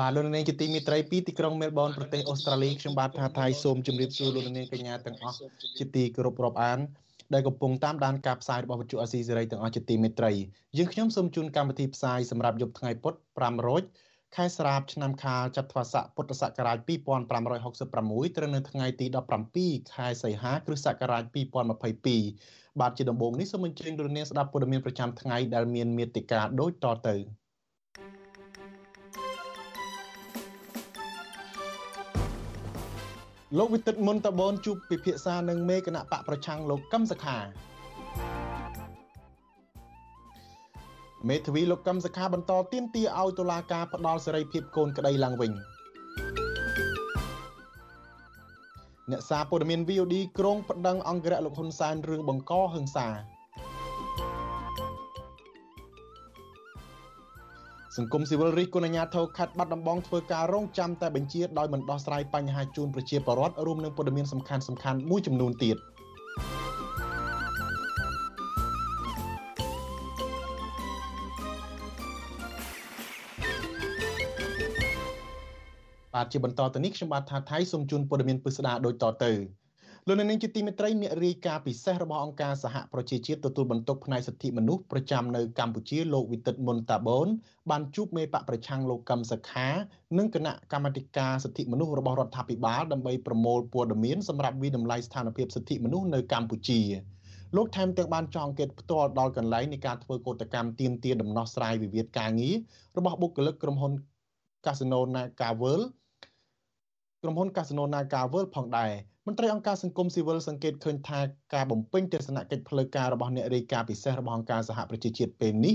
បាទលោកនាងជាទីមេត្រីពីទីក្រុងមែលប៊នប្រទេសអូស្ត្រាលីខ្ញុំបាទថាថៃសូមជម្រាបសួរលោកនាងកញ្ញាទាំងអស់ជាទីគោរពរាប់អានដែលកំពុងតាមដានការផ្សាយរបស់វិទ្យុអាស៊ីសេរីទាំងអស់ជាទីមេត្រីយើងខ្ញុំសូមជូនកម្មវិធីផ្សាយសម្រាប់យប់ថ្ងៃពុធ5រោចខែស្រាបឆ្នាំខាលចត្វាស័កពុទ្ធសករាជ2566ត្រូវនៅថ្ងៃទី17ខែសីហាគ្រិស្តសករាជ2022បាទជាដំបូងនេះសូមអញ្ជើញលោកនាងស្ដាប់ព័ត៌មានប្រចាំថ្ងៃដែលមានមេត្តាដូចតទៅ លោកវិទិតមុនតបនជួបពិភាក្សានឹងមេគណៈបកប្រឆាំងលោកកឹមសខាមេធាវីលោកកឹមសខាបន្តទៀមទាឲ្យតុលាការផ្ដាល់សេរីភាពកូនក្តីឡើងវិញអ្នកសារព័ត៌មាន VOD ក្រុងប្តឹងអង្គរៈលោកហ៊ុនសែនរឿងបង្កហិង្សា សង្គមស៊ីវិលរិះគន់អាជ្ញាធរខេត្តបាត់ដំបងធ្វើការរងចាំតែបញ្ជាដោយមិនដោះស្រាយបញ្ហាជូនប្រជាពលរដ្ឋរួមនឹងព័ត៌មានសំខាន់សំខាន់មួយចំនួនទៀត។បាទជាបន្តទៅនេះខ្ញុំបាទថាថៃសូមជូនព័ត៌មានពិស្ដាដូចតទៅ លោកនាងជាទីមេត្រីអ្នករាយការណ៍ពិសេសរបស់អង្គការសហប្រជាជាតិទទួលបន្ទុកផ្នែកសិទ្ធិមនុស្សប្រចាំនៅកម្ពុជាលោកវិទិតមុនតាបូនបានជួបមេបកប្រឆាំងលោកកឹមសខានិងគណៈកម្មាធិការសិទ្ធិមនុស្សរបស់រដ្ឋាភិបាលដើម្បីប្រមូលព័ត៌មានសម្រាប់វិដំឡៃស្ថានភាពសិទ្ធិមនុស្សនៅកម្ពុជាលោកថែមទាំងបានចងអង្កេតផ្ទាល់ដល់កន្លែងនៃការធ្វើកោតកម្មទៀមទាដំណោះស្រាយវិវាទការងាររបស់បុគ្គលិកក្រុមហ៊ុន Casino Nagavel ក្រុមហ៊ុន Casino Naga World ផងដែរ មន្ត្រីអង្គការសង្គមស៊ីវិលសង្កេតឃើញថាការបំពេញទស្សនកិច្ចផ្លូវការរបស់អ្នករាយការណ៍ពិសេសរបស់អង្គការសហប្រជាជាតិពេលនេះ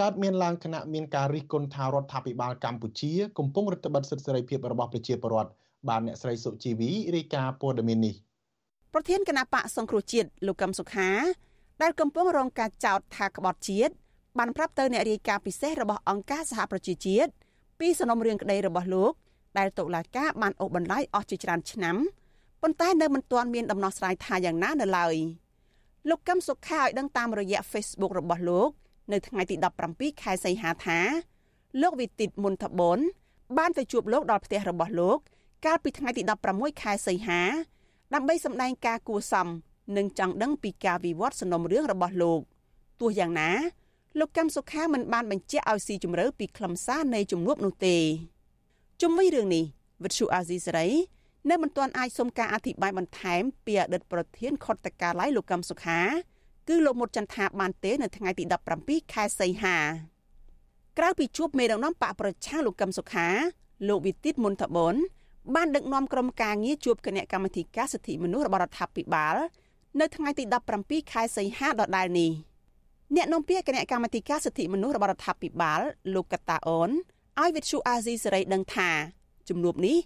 កើតមានឡើងគណៈមានការរិះគន់ថារដ្ឋាភិបាលកម្ពុជាកំពុងរឹតបន្តឹងសិទ្ធិសេរីភាពរបស់ប្រជាពលរដ្ឋបានអ្នកស្រីសុជីវីរាយការណ៍ព័ត៌មាននេះប្រធានគណៈបកសង្គ្រោះជាតិលោកកឹមសុខា ដែលកំពុងរងការចោទថាក្បត់ជាតិបានប្រាប់ទៅអ្នករាយការណ៍ពិសេសរបស់អង្គការសហប្រជាជាតិពីសំណុំរឿងក្តីរបស់លោកដែលតុលាការបានអូសបន្លាយអស់ជាច្រើនឆ្នាំ ប៉ុន្តែនៅមិនទាន់មានដំណោះស្រាយថាយ៉ាងណានៅឡើយលោកកឹមសុខាឲ្យដឹងតាមរយៈ Facebook របស់លោក នៅថ្ងៃទី17ខែសីហាថា លោកវិទិតមុនថបនបានទៅជួបលោកដល់ផ្ទះរបស់លោក កាលពីថ្ងៃទី16ខែសីហាដើម្បីសម្ដែងការគួសមនិងចង់ដឹងពីការវិវត្តសំណុំរឿងរបស់លោកទោះយ៉ាងណាលោកកឹមសុខាមិនបានបញ្ជាក់ឲ្យស៊ីជម្រៅពីខ្លឹមសារនៃជំនួបនោះទេជុំវិញរឿងនេះវិទ្យុអាស៊ីសេរី នៅមិនទាន់អាចសុំការអធិប្បាយបន្ថែមពីអតីតប្រធានខុទ្ទកាល័យលោកកឹមសុខាគឺលោកមុតចន្ទថាបានទេនៅថ្ងៃទី17ខែសីហាក្រៅពីជួបមេដឹកនាំបកប្រឆាំងលោកកឹមសុខាលោកវិទិតមុនតបនបានដឹកនាំក្រុមការងារជួបគណៈកម្មាធិការសិទ្ធិមនុស្សរបស់រដ្ឋាភិបាលនៅថ្ងៃទី17ខែសីហាដដែលនេះអ្នកនាំពាក្យគណៈកម្មាធិការសិទ្ធិមនុស្សរបស់រដ្ឋាភិបាលលោកកតាអូនឲ្យវិទ្យុអាស៊ីសេរីដឹងថាជំនួបនេះ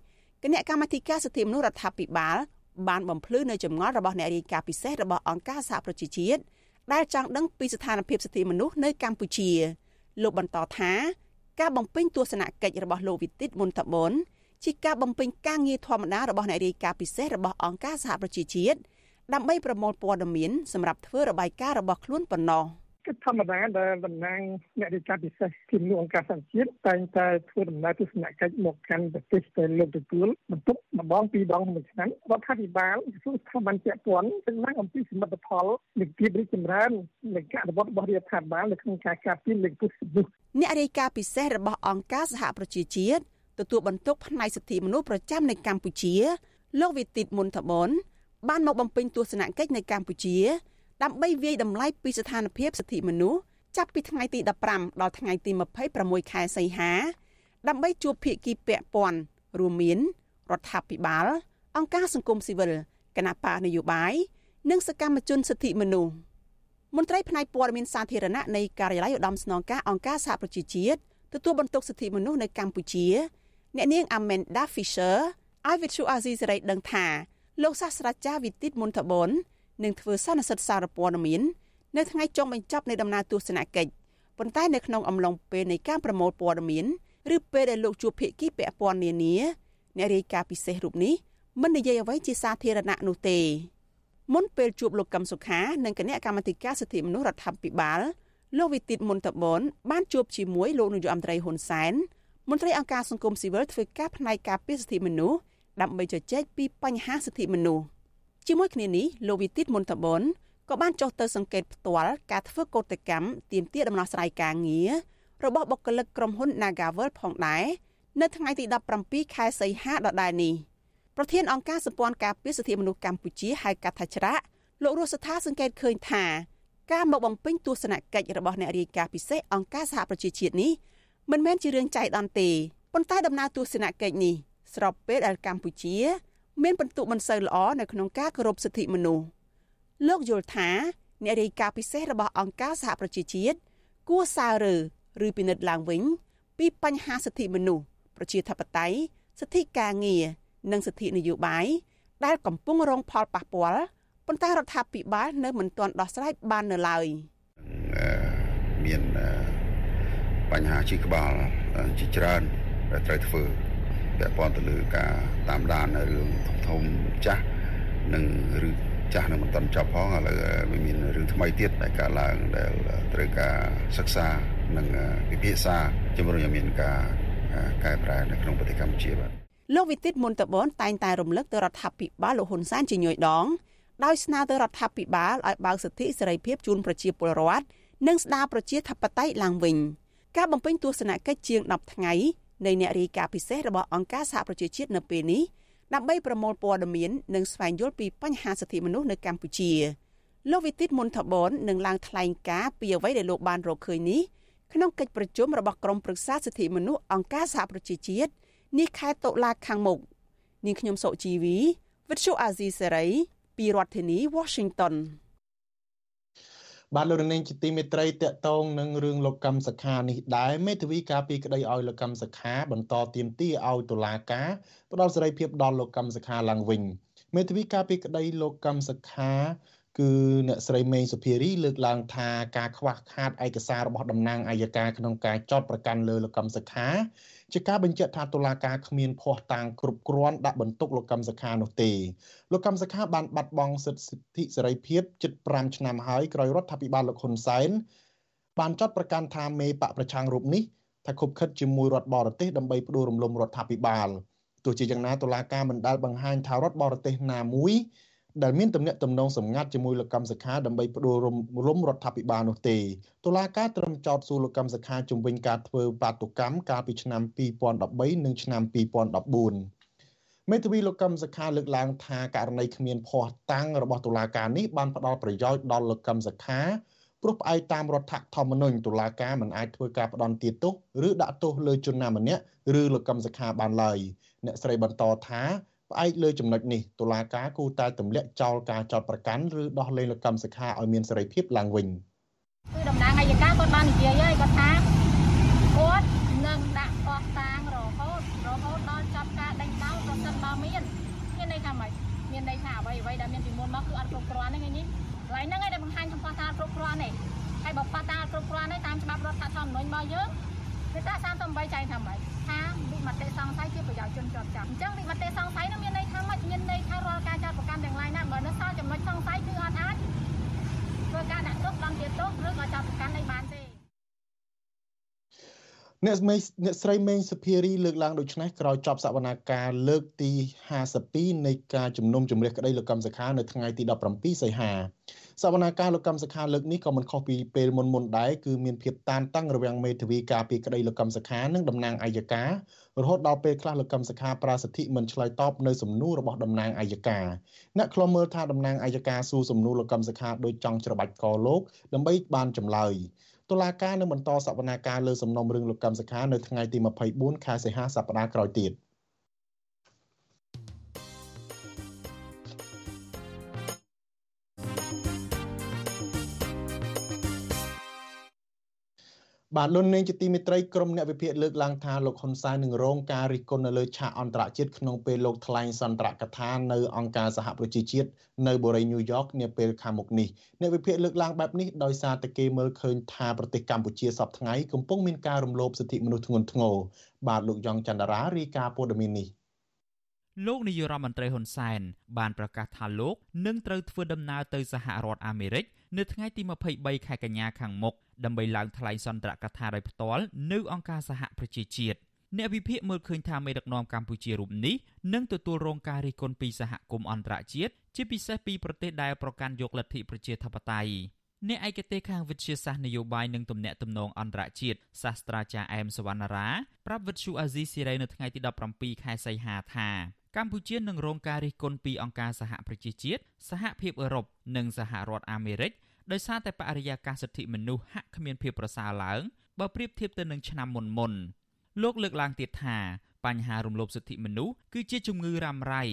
គណៈកម្មាធិការសិទ្ធិមនុស្សរដ្ឋាភិបាលបានបំភ្លឺនៅចម្ងល់របស់អ្នករាយការណ៍ពិសេសរបស់អង្គការសហប្រជាជាតិដែលចង់ដឹងពីស្ថានភាពសិទ្ធិមនុស្សនៅកម្ពុជាលោកបន្តថាការបំពេញទស្សនកិច្ចរបស់លោកវិទិតមុនតបនជាការបំពេញការងារធម្មតារបស់អ្នករាយការណ៍ពិសេសរបស់អង្គការសហប្រជាជាតិដើម្បីប្រមូលព័ត៌មានសម្រាប់ធ្វើរបាយការណ៍របស់ខ្លួនប៉ុណ្ណោះ។ គឺធម្មតាដែលតំណាងអ្នករាជការពិសេសពីលោកអង្គការសង្គមជាតិតែងតែធ្វើដំណើរទស្សនកិច្ចមកកាន់ប្រទេសទៅលោកទទួលបន្ទុកម្ដងពីរដងមួយឆ្នាំរដ្ឋាភិបាលក្រសួងស្ថាប័នពាក់ព័ន្ធទាំងឡើងអំពីសមិទ្ធផលនៃភាពរីកចម្រើននៃការអនុវត្តរបស់រដ្ឋាភិបាលនៅក្នុងការការពារលើកពុទ្ធសិទ្ធិអ្នករាយការណ៍ពិសេសរបស់អង្គការសហប្រជាជាតិទទួលបន្ទុកផ្នែកសិទ្ធិមនុស្សប្រចាំនៅកម្ពុជា លោកវិទិតមុនតបនបានមកបំពេញទស្សនកិច្ចនៅកម្ពុជា ដើម្បីវាយតម្លៃពីស្ថានភាពសិទ្ធិមនុស្សចាប់ពីថ្ងៃទី15ដល់ថ្ងៃទី26ខែសីហាដើម្បីជួបភាគីពាក់ព័ន្ធរួមមានរដ្ឋាភិបាល អង្គការសង្គមស៊ីវិលគណៈបកនយោបាយនិងសកម្មជនសិទ្ធិមនុស្សមន្ត្រីផ្នែកព័ត៌មានសាធារណៈនៃការិយាល័យឧត្តមស្នងការអង្គការសហប្រជាជាតិទទួលបន្ទុកសិទ្ធិមនុស្សនៅកម្ពុជា អ្នកនាង Amanda Fisher ឲ្យវិទ្យុអាស៊ីសេរីដឹងថាលោកសាស្ត្រាចារ្យវិទិតមុនតបន នឹងធ្វើសន្និសីទសារព័ត៌មាននៅថ្ងៃចុងបញ្ចប់នៃដំណើរទស្សនកិច្ចប៉ុន្តែនៅក្នុងអំឡុងពេលនៃការប្រមូលព័ត៌មានឬពេលដែលលោកជួបភាគីពាក់ព័ន្ធនានាអ្នករាយការណ៍ពិសេសរូបនេះមិននិយាយអ្វីជាសាធារណៈនោះទេមុនពេលជួបលោកកឹមសុខានិងគណៈកម្មាធិការសិទ្ធិមនុស្សរដ្ឋាភិបាលលោកវិទិតមុនតបនបានជួបជាមួយលោកនាយករដ្ឋមន្ត្រីហ៊ុនសែនមន្ត្រីអង្គការសង្គមស៊ីវិលធ្វើការផ្នែកការពារសិទ្ធិមនុស្សដើម្បីជជែកពីបញ្ហាសិទ្ធិមនុស្ស ជាមួយគ្នានេះលោកវិទិតមុនតបនក៏បានចុះទៅសង្កេតផ្ទាល់ការធ្វើកោតកម្មទាមទារដំណោះស្រាយការងាររបស់បុគ្គលិកក្រុមហ៊ុន Nagavel ផងដែរនៅថ្ងៃទី17ខែសីហាដដែលនេះប្រធានអង្គការសម្ព័ន្ធការពារសិទ្ធិមនុស្សកម្ពុជាហៅកាត់ថាច្រាក់លោករស់សថាសង្កេតឃើញថាការមកបំពេញទស្សនកិច្ចរបស់អ្នករាយការណ៍ពិសេសអង្គការសហប្រជាជាតិនេះមិនមែនជារឿងចៃដន្យទេប៉ុន្តែដំណើរទស្សនកិច្ចនេះស្របពេលដែលកម្ពុជា មានពិន្ទុមិនសូវល្អនៅក្នុងការគោរពសិទ្ធិមនុស្សលោកយល់ថាអ្នករាយការណ៍ពិសេសរបស់អង្គការសហប្រជាជាតិគួរសើរើឬពិនិត្យឡើងវិញ ពីបញ្ហាសិទ្ធិមនុស្សប្រជាធិបតេយ្យសិទ្ធិការងារនិងសិទ្ធិនយោបាយដែលកំពុងរងផលប៉ះពាល់ប៉ុន្តែរដ្ឋាភិបាលនៅមិនទាន់ដោះស្រាយបាននៅឡើយមានបញ្ហាជីក្បាលជាច្រើនដែលត្រូវធ្វើ ពាក់ព័ន្ធទៅលើការតាមដាននៅរឿងធំធំចាស់និងឬចាស់នៅមិនទាន់ចប់ផងឥឡូវមានរឿងថ្មីទៀតដែលកើតឡើងដែលត្រូវការសិក្សានិងពិភាក្សាជំរុញឲ្យមានការកែប្រែនៅក្នុងប្រទេសកម្ពុជាបាទលោកវិទិតមុនតបនតែងតែរំលឹកទៅរដ្ឋាភិបាលលោកហ៊ុនសែនជាញយដងដោយស្នើទៅរដ្ឋាភិបាលឲ្យបើកសិទ្ធិសេរីភាពជូនប្រជាពលរដ្ឋនិងស្ដារប្រជាធិបតេយ្យឡើងវិញការបំពេញទស្សនកិច្ចជាង10ថ្ងៃ នៃអ្នករាយការណ៍ពិសេសរបស់អង្គការសហប្រជាជាតិនៅពេលនេះដើម្បីប្រមូលព័ត៌មាននិងស្វែងយល់ពីបញ្ហាសិទ្ធិមនុស្សនៅកម្ពុជាលោកវិទិតមុនថបននឹងឡើងថ្លែងការណ៍ពីអ្វីដែលលោកបានរកឃើញនេះក្នុងកិច្ចប្រជុំរបស់ក្រុមប្រឹក្សាសិទ្ធិមនុស្សអង្គការសហប្រជាជាតិនេះខែតុលាខាងមុខនាងខ្ញុំសុជីវីវិទ្យុអាស៊ីសេរីពីរដ្ឋធានី Washington បាទលោករនាងជាទីមេត្រីតកតងនឹងរឿងលោកកម្មសខានេះដែរមេធាវីការពីក្តីឲ្យលោកកម្មសខាបន្តទៀមទីឲ្យតុលាការផ្ដល់សេរីភាពដល់លោកកម្មសខាឡើងវិញមេធាវីការពីក្តីលោកកម្មសខាគឺអ្នកស្រីមេងសុភារីលើកឡើងថាការខ្វះខាតឯកសាររបស់តំណាងអัยការក្នុងការចោទប្រកាន់លើលោកកម្មសខា ជាការបញ្ជាក់ថាតុលាការគ្មានភ័ស្តុតាងគ្រប់គ្រាន់ដាក់បន្ទុកលោកកម្មសខានោះទេលោកកម្មសខាបានបាត់បង់សិទ្ធិសេរីភាពជិត5ឆ្នាំហើយក្រោយរដ្ឋាភិបាលលោកហ៊ុនសែនបានចាត់ប្រកាសថាមេបកប្រឆាំងរូបនេះថាខົບខិតជាមួយរដ្ឋបរទេសដើម្បីផ្ដួលរំលំរដ្ឋាភិបាលទោះជាយ៉ាងណាតុលាការមិនដាល់បង្ហាញថារដ្ឋបរទេសណាមួយ ដែលមានទំនាក់ទំនងសម្ងាត់ជាមួយលោកកម្មសខាដើម្បីផ្ដួលរំលំរដ្ឋាភិបាលនោះទេតុលាការត្រឹមចោទសួរលោកកម្មសខាជំវិញការធ្វើបាតុកម្មកាលពីឆ្នាំ2013និងឆ្នាំ2014មេធាវីលោកកម្មសខាលើកឡើងថាករណីគ្មានភ័ស្តុតាងរបស់តុលាការនេះបានផ្ដល់ប្រយោជន៍ដល់លោកកម្មសខាព្រោះផ្អែកតាមរដ្ឋធម្មនុញ្ញតុលាការមិនអាចធ្វើការផ្ដន់ទាទោសឬដាក់ទោសលើជនណាម្នាក់ឬលោកកម្មសខាបានឡើយអ្នកស្រីបន្តថា ផ្អែកលើចំណុចនេះតុលាការគូតែទម្លាក់ចោលការចោទប្រកាន់ឬដោះលែងលោកកម្មសខាឲ្យមានសេរីភាពឡើងវិញគឺតំណាងអัยការគាត់បាននិយាយហើយគាត់ថាគាត់នឹងដាក់កោះតាងរហូតរហូតដល់ចប់ការដេញដោលប្រសិនបើមានមានន័យថាម៉េចមានន័យថាអ្វីអ្វីដែលមានពីមុនមកគឺអត់គ្រប់គ្រាន់ទេថ្ងៃនេះកន្លែងហ្នឹងឯងដែលបង្ហាញចំពោះថាគ្រប់គ្រាន់ទេហើយបើប៉ះតាគ្រប់គ្រាន់ទេតាមច្បាប់រដ្ឋធម្មនុញ្ញរបស់យើង គឺថា38ចែងថាម៉េចថាវិមតិសង្ស័យជាប្រយោជន៍ជនជាប់ចាប់អញ្ចឹងវិមតិសង្ស័យនោះមានន័យថាម៉េចមានន័យថារាល់ការចាត់ប្រកាន់ទាំងឡាយណាបើនៅសល់ចំណុចសង្ស័យគឺអត់អាចធ្វើការដាក់ទោសដល់ជាទោសឬក៏ចាត់ប្រកាន់អីបានទេអ្នកស្មីអ្នកស្រីមេងសុភារីលើកឡើងដូចនេះក្រោយចប់សវនាការលើកទី52នៃការជំនុំជម្រះក្តីលោកកម្មសខានៅថ្ងៃទី17សីហា សវនាការលោកកម្មសខាលើកនេះក៏មិនខុសពីពេលមុនមុនដែរគឺមានភាពតានតឹងរវាងមេធាវីការពីក្តីលោកកម្មសខានិងតំណាងអัยការរហូតដល់ពេលខ្លះលោកកម្មសខាប្រាសិទ្ធិមិនឆ្លើយតបនៅសំណួររបស់តំណាងអัยការអ្នកខ្លំមើលថាតំណាងអัยការសួរសំណួរលោកកម្មសខាដោយចង់ច្របាច់កលោកដើម្បីបានចម្លើយតុលាការនឹងបន្តសវនាការលើសំណុំរឿងលោកកម្មសខានៅថ្ងៃទី24ខែសីហាសប្តាហ៍ក្រោយទៀត។ បាទលោកនាងជាទីមេត្រីក្រុមអ្នកវិភាគលើកឡើងថាលោកហ៊ុនសែននឹងរងការរិះគន់នៅលើឆាកអន្តរជាតិក្នុងពេលលោកថ្លែងសន្ទរកថានៅអង្គការសហប្រជាជាតិនៅបូរីញូវយ៉កនាពេលខាងមុខនេះអ្នកវិភាគលើកឡើងបែបនេះដោយសារតែគេមើលឃើញថាប្រទេសកម្ពុជាសពថ្ងៃកំពុងមានការរំលោភសិទ្ធិមនុស្សធ្ងន់ធ្ងរបាទលោកយ៉ងច័ន្ទរារាយការណ៍ព័ត៌មាននេះលោកនាយរដ្ឋមន្ត្រីហ៊ុនសែនបានប្រកាសថាលោកនឹងត្រូវធ្វើដំណើរទៅសហរដ្ឋអាមេរិក នៅថ្ងៃទី23ខែកញ្ញាខាងមុខដើម្បីឡើងថ្លែងសន្ទរកថាដោយផ្ទាល់នៅអង្គការសហប្រជាជាតិអ្នកវិភាគមើលឃើញថាមេដឹកនាំកម្ពុជារូបនេះនឹងទទួលរងការរិះគន់ពីសហគមន៍អន្តរជាតិជាពិសេសពីប្រទេសដែលប្រកាន់យកលទ្ធិប្រជាធិបតេយ្យអ្នកឯកទេសខាងវិទ្យាសាស្ត្រនយោបាយនិងទំនាក់ទំនងអន្តរជាតិសាស្ត្រាចារ្យអែមសវណ្ណារាប្រាប់វិទ្យុអាស៊ីសេរីនៅថ្ងៃទី17ខែសីហាថា កម្ពុជានឹងរងការរិះគន់ពីអង្គការសហប្រជាជាតិសហភាពអឺរ៉ុបនិងសហរដ្ឋអាមេរិកដោយសារតែបរិយាកាសសិទ្ធិមនុស្សហាក់គ្មានភាពប្រសើរឡើងបើប្រៀបធៀបទៅនឹងឆ្នាំមុនមុនលោកលើកឡើងទៀតថាបញ្ហារំលោភសិទ្ធិមនុស្សគឺជាជំងឺរ៉ាំរ៉ៃ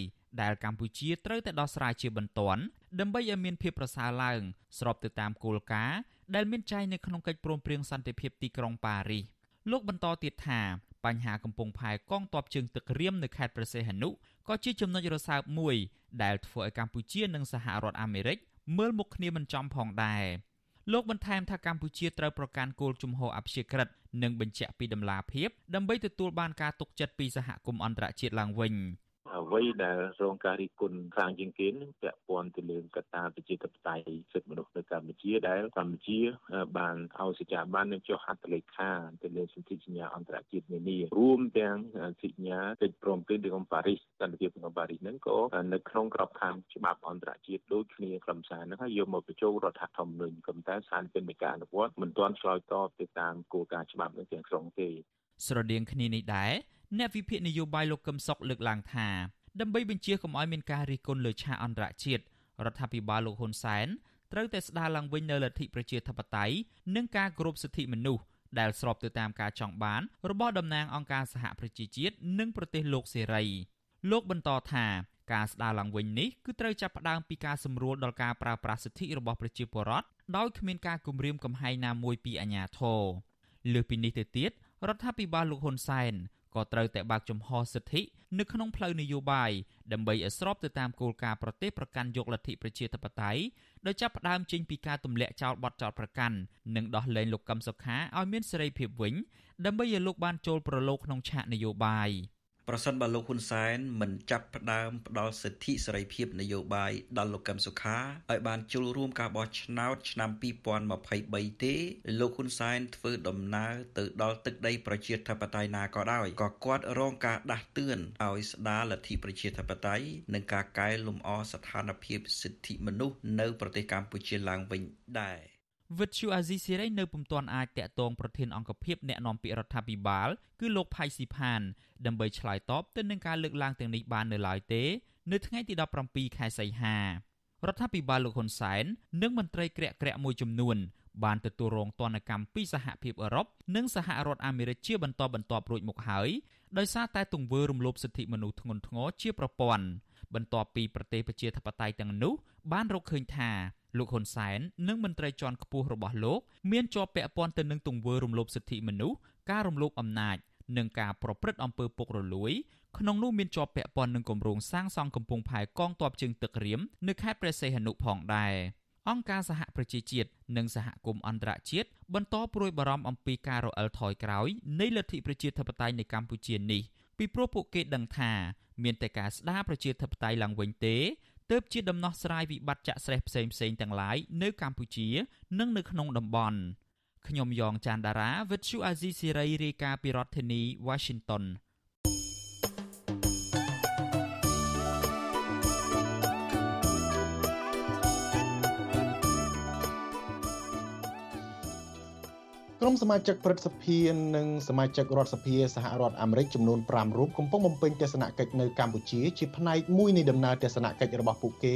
ដែលកម្ពុជាត្រូវតែដោះស្រាយជាបន្ទាន់ដើម្បីឲ្យមានភាពប្រសើរឡើង ស្របទៅតាមគោលការណ៍ដែលមានចែងនៅក្នុងកិច្ចព្រមព្រៀងសន្តិភាពទីក្រុងប៉ារីសលោកបន្តទៀតថា បញ្ហាកំពង់ផែកងទ័ពជើងទឹករៀមនៅខេត្តព្រះសីហនុក៏ជាចំណុចរសើបមួយដែលធ្វើឲ្យកម្ពុជានិងសហរដ្ឋអាមេរិកមើលមុខគ្នាមិនចំផងដែរលោកបន្ថែមថាកម្ពុជាត្រូវប្រកាន់គោលជំហរអព្យាក្រឹតនិងបញ្ជាក់ពីដំណាភាពដើម្បីទទួលបានការទុកចិត្តពីសហគមន៍អន្តរជាតិឡើងវិញ។ អ្វីដែលរងការរិះគន់ខ្លាំងជាងគេនឹងពាក់ព័ន្ធទៅលើកត្តាប្រជាធិបតេយ្យសិទ្ធិមនុស្សនៅកម្ពុជាដែលកម្ពុជា បានឲ្យសេចក្តីបាននឹងចុះហត្ថលេខាទៅលើសន្ធិសញ្ញាអន្តរជាតិនានារួមទាំងសញ្ញាកិច្ចព្រមព្រៀងទីក្រុងប៉ារីសសន្តិភាពក្នុងប៉ារីសហ្នឹងក៏នៅក្នុងក្របខ័ណ្ឌច្បាប់អន្តរជាតិដូចគ្នាខ្លឹមសារហ្នឹងហើយយកមកបញ្ចូលរដ្ឋធម្មនុញ្ញក៏តែស្ថានភាពនៃការអនុវត្តមិនទាន់ឆ្លើយតបទៅតាមគោលការណ៍ច្បាប់នឹងទាំងស្រុងទេស្រដៀងគ្នានេះដែរ អ្នកវិភាគនយោបាយលោកកឹមសុខលើកឡើងថាដើម្បីបញ្ជាកុំឲ្យមានការរិះគន់លើឆាកអន្តរជាតិរដ្ឋាភិបាលលោកហ៊ុនសែនត្រូវតែស្ដារឡើងវិញនូវលទ្ធិប្រជាធិបតេយ្យនិងការគោរពសិទ្ធិមនុស្សដែលស្របទៅតាមការចង់បានរបស់តំណាងអង្គការសហប្រជាជាតិនិងប្រទេសលោកសេរីលោកបន្តថាការស្ដារឡើងវិញនេះគឺត្រូវចាប់ផ្ដើមពីការសម្រួលដល់ការប្រើប្រាស់សិទ្ធិរបស់ប្រជាពលរដ្ឋដោយគ្មានការគំរាមកំហែងណាមួយពីអាជ្ញាធរលើសពីនេះទៅទៀតរដ្ឋាភិបាលលោកហ៊ុនសែន ក៏ត្រូវតែបើកចំហសិទ្ធិនៅក្នុងផ្លូវនយោបាយដើម្បីឲ្យស្របទៅតាមគោលការណ៍ប្រទេសប្រកាន់យកលទ្ធិប្រជាធិបតេយ្យដោយចាប់ផ្ដើមចេញពីការទម្លាក់ចោលបទចោទប្រកាន់និងដោះលែងលោកកឹមសុខាឲ្យមានសេរីភាពវិញដើម្បីឲ្យលោកបានចូលប្រឡូកក្នុងឆាកនយោបាយ។ ប្រសិនបើលោកហ៊ុនសែនមិនចាប់ផ្ដើមផ្ដល់សិទ្ធិសេរីភាពនយោបាយដល់លោកកឹមសុខាឲ្យបានចូលរួមការបោះឆ្នោតឆ្នាំ2023ទេលោកហ៊ុនសែនធ្វើដំណើរទៅដល់ទឹកដីប្រជាធិបតេយ្យណាក៏ដោយក៏គាត់រងការដាស់តឿនឲ្យស្ដារលទ្ធិប្រជាធិបតេយ្យនិងការកែលម្អស្ថានភាពសិទ្ធិមនុស្សនៅប្រទេសកម្ពុជាឡើងវិញដែរ វិទ្យុអាស៊ីសេរីនៅពុំទាន់អាចតាក់ទងប្រធានអង្គភិបអ្នកណែនាំពាក្យរដ្ឋាភិបាលគឺលោកផៃស៊ីផានដើម្បីឆ្លើយតបទៅនឹងការលើកឡើងទាំងនេះបាននៅឡើយទេនៅថ្ងៃទី17ខែសីហារដ្ឋាភិបាលលោកហ៊ុនសែននិងមន្ត្រីក្រាក់ក្រាក់មួយចំនួនបានទទួលរងទណ្ឌកម្មពីសហភាពអឺរ៉ុបនិងសហរដ្ឋអាមេរិកជាបន្តបន្ទាប់រួចមកហើយដោយសារតែទង្វើរំលោភសិទ្ធិមនុស្សធ្ងន់ធ្ងរជាប្រព័ន្ធបន្ទាប់ពីប្រទេសប្រជាធិបតេយ្យទាំងនោះបានរកឃើញថា លោកហ៊ុនសែននិងមន្ត្រីជាន់ខ្ពស់របស់លោកមានជាប់ពាក់ព័ន្ធទៅនឹងទង្វើរំលោភសិទ្ធិមនុស្សការរំលោភអំណាចនិងការប្រព្រឹត្តអំពើពុករលួយក្នុងនោះមានជាប់ពាក់ព័ន្ធនឹងគម្រោងសាងសង់កំពង់ផែកងទ័ពជើងទឹករៀមនៅខេត្តព្រះសីហនុផងដែរអង្គការសហប្រជាជាតិនិងសហគមន៍អន្តរជាតិបន្តព្រួយបារម្ភអំពីការរអិលថយក្រោយនៃលទ្ធិប្រជាធិបតេយ្យនៅកម្ពុជានេះពីព្រោះពួកគេដឹងថាមានតែការស្ដារប្រជាធិបតេយ្យឡើងវិញទេ ទើបជាដំណោះស្រាយវិបត្តិចាក់ស្រេះផ្សេងផ្សេងទាំងឡាយនៅកម្ពុជា និងនៅក្នុងតំបន់ខ្ញុំយ៉ងច័ន្ទដារាវិទ្យុអាស៊ីសេរីរាយការណ៍ពីរដ្ឋធានី Washington ក្រុមសមាជិកព្រឹទ្ធសភានិងសមាជិករដ្ឋសភាសហរដ្ឋអាមេរិកចំនួន5រូបកំពុងបំពេញទស្សនកិច្ចនៅកម្ពុជាជាផ្នែកមួយនៃដំណើរទស្សនកិច្ចរបស់ពួកគេ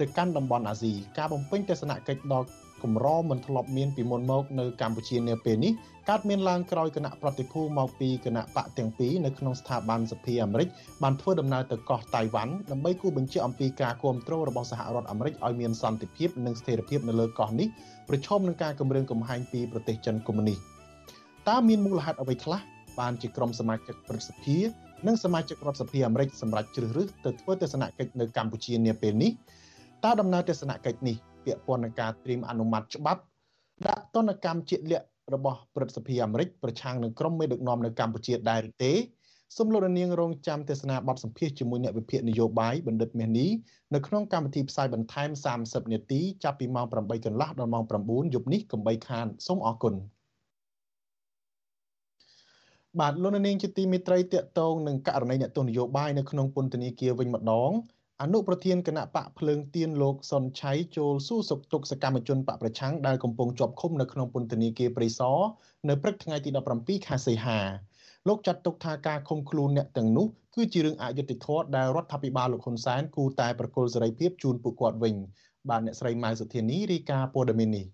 ទៅកាន់តំបន់អាស៊ីការបំពេញទស្សនកិច្ចដល់ កម្រមិនធ្លាប់មានពីមុនមកនៅកម្ពុជានាពេលនេះកើតមានឡើងក្រោយគណៈប្រតិភូមកពីគណៈបកទាំងពីរនៅក្នុងស្ថាប័នសភាអាមេរិកបានធ្វើដំណើរទៅកោះតៃវ៉ាន់ដើម្បីគូបញ្ជាក់អំពីការគ្រប់គ្រងរបស់សហរដ្ឋអាមេរិកឲ្យមានសន្តិភាពនិងស្ថិរភាពនៅលើកោះនេះប្រឈមនឹងការគម្រាមកំហែងពីប្រទេសចិនកុម្មុយនីសតើមានមូលហេតុអ្វីខ្លះបានជាក្រុមសមាជិកព្រឹទ្ធសភានិងសមាជិករដ្ឋសភាអាមេរិកសម្រាប់ជ្រើសរើសទៅធ្វើទស្សនកិច្ចនៅកម្ពុជានាពេលនេះតើដំណើរទស្សនកិច្ចនេះ ពាក់ព័ន្ធនឹងការត្រៀមអនុម័តច្បាប់ដាក់ទណ្ឌកម្មជាលាក់របស់ព្រឹទ្ធសភាអាមេរិកប្រឆាំងនឹងក្រុមមេដឹកនាំនៅកម្ពុជាដែរឬទេសូមលោករនាងរងចាំទេសនាបទសម្ភាសជាមួយអ្នកវិភាគនយោបាយបណ្ឌិតមាសនេះនៅក្នុងកម្មវិធីផ្សាយបន្ថែម30នាទីចាប់ពីម៉ោង8កន្លះដល់ម៉ោង9យប់នេះកំបីខានសូមអរគុណបាទលោកនាងជាទីមេត្រីតកតងនឹងករណីអ្នកទស្សនយោបាយនៅក្នុងពន្ធនាគារវិញម្ដង អនុប្រធានគណៈបកភ្លើងទៀនលោកសុនឆៃចូលសួរសុខទុក្ខសកម្មជនបកប្រឆាំងដែលកំពុងជាប់ឃុំនៅក្នុងពន្ធនាគារព្រៃសរនៅព្រឹកថ្ងៃទី17ខែសីហាលោកចាត់ទុកថាការឃុំខ្លួនអ្នកទាំងនោះគឺជារឿងអយុត្តិធម៌ដែលរដ្ឋាភិបាលលោកហ៊ុនសែនគូតែប្រគល់សេរីភាពជូនពួកគាត់វិញ បាទអ្នកស្រីម៉ៅសុធានីរាយការណ៍ព័ត៌មាននេះ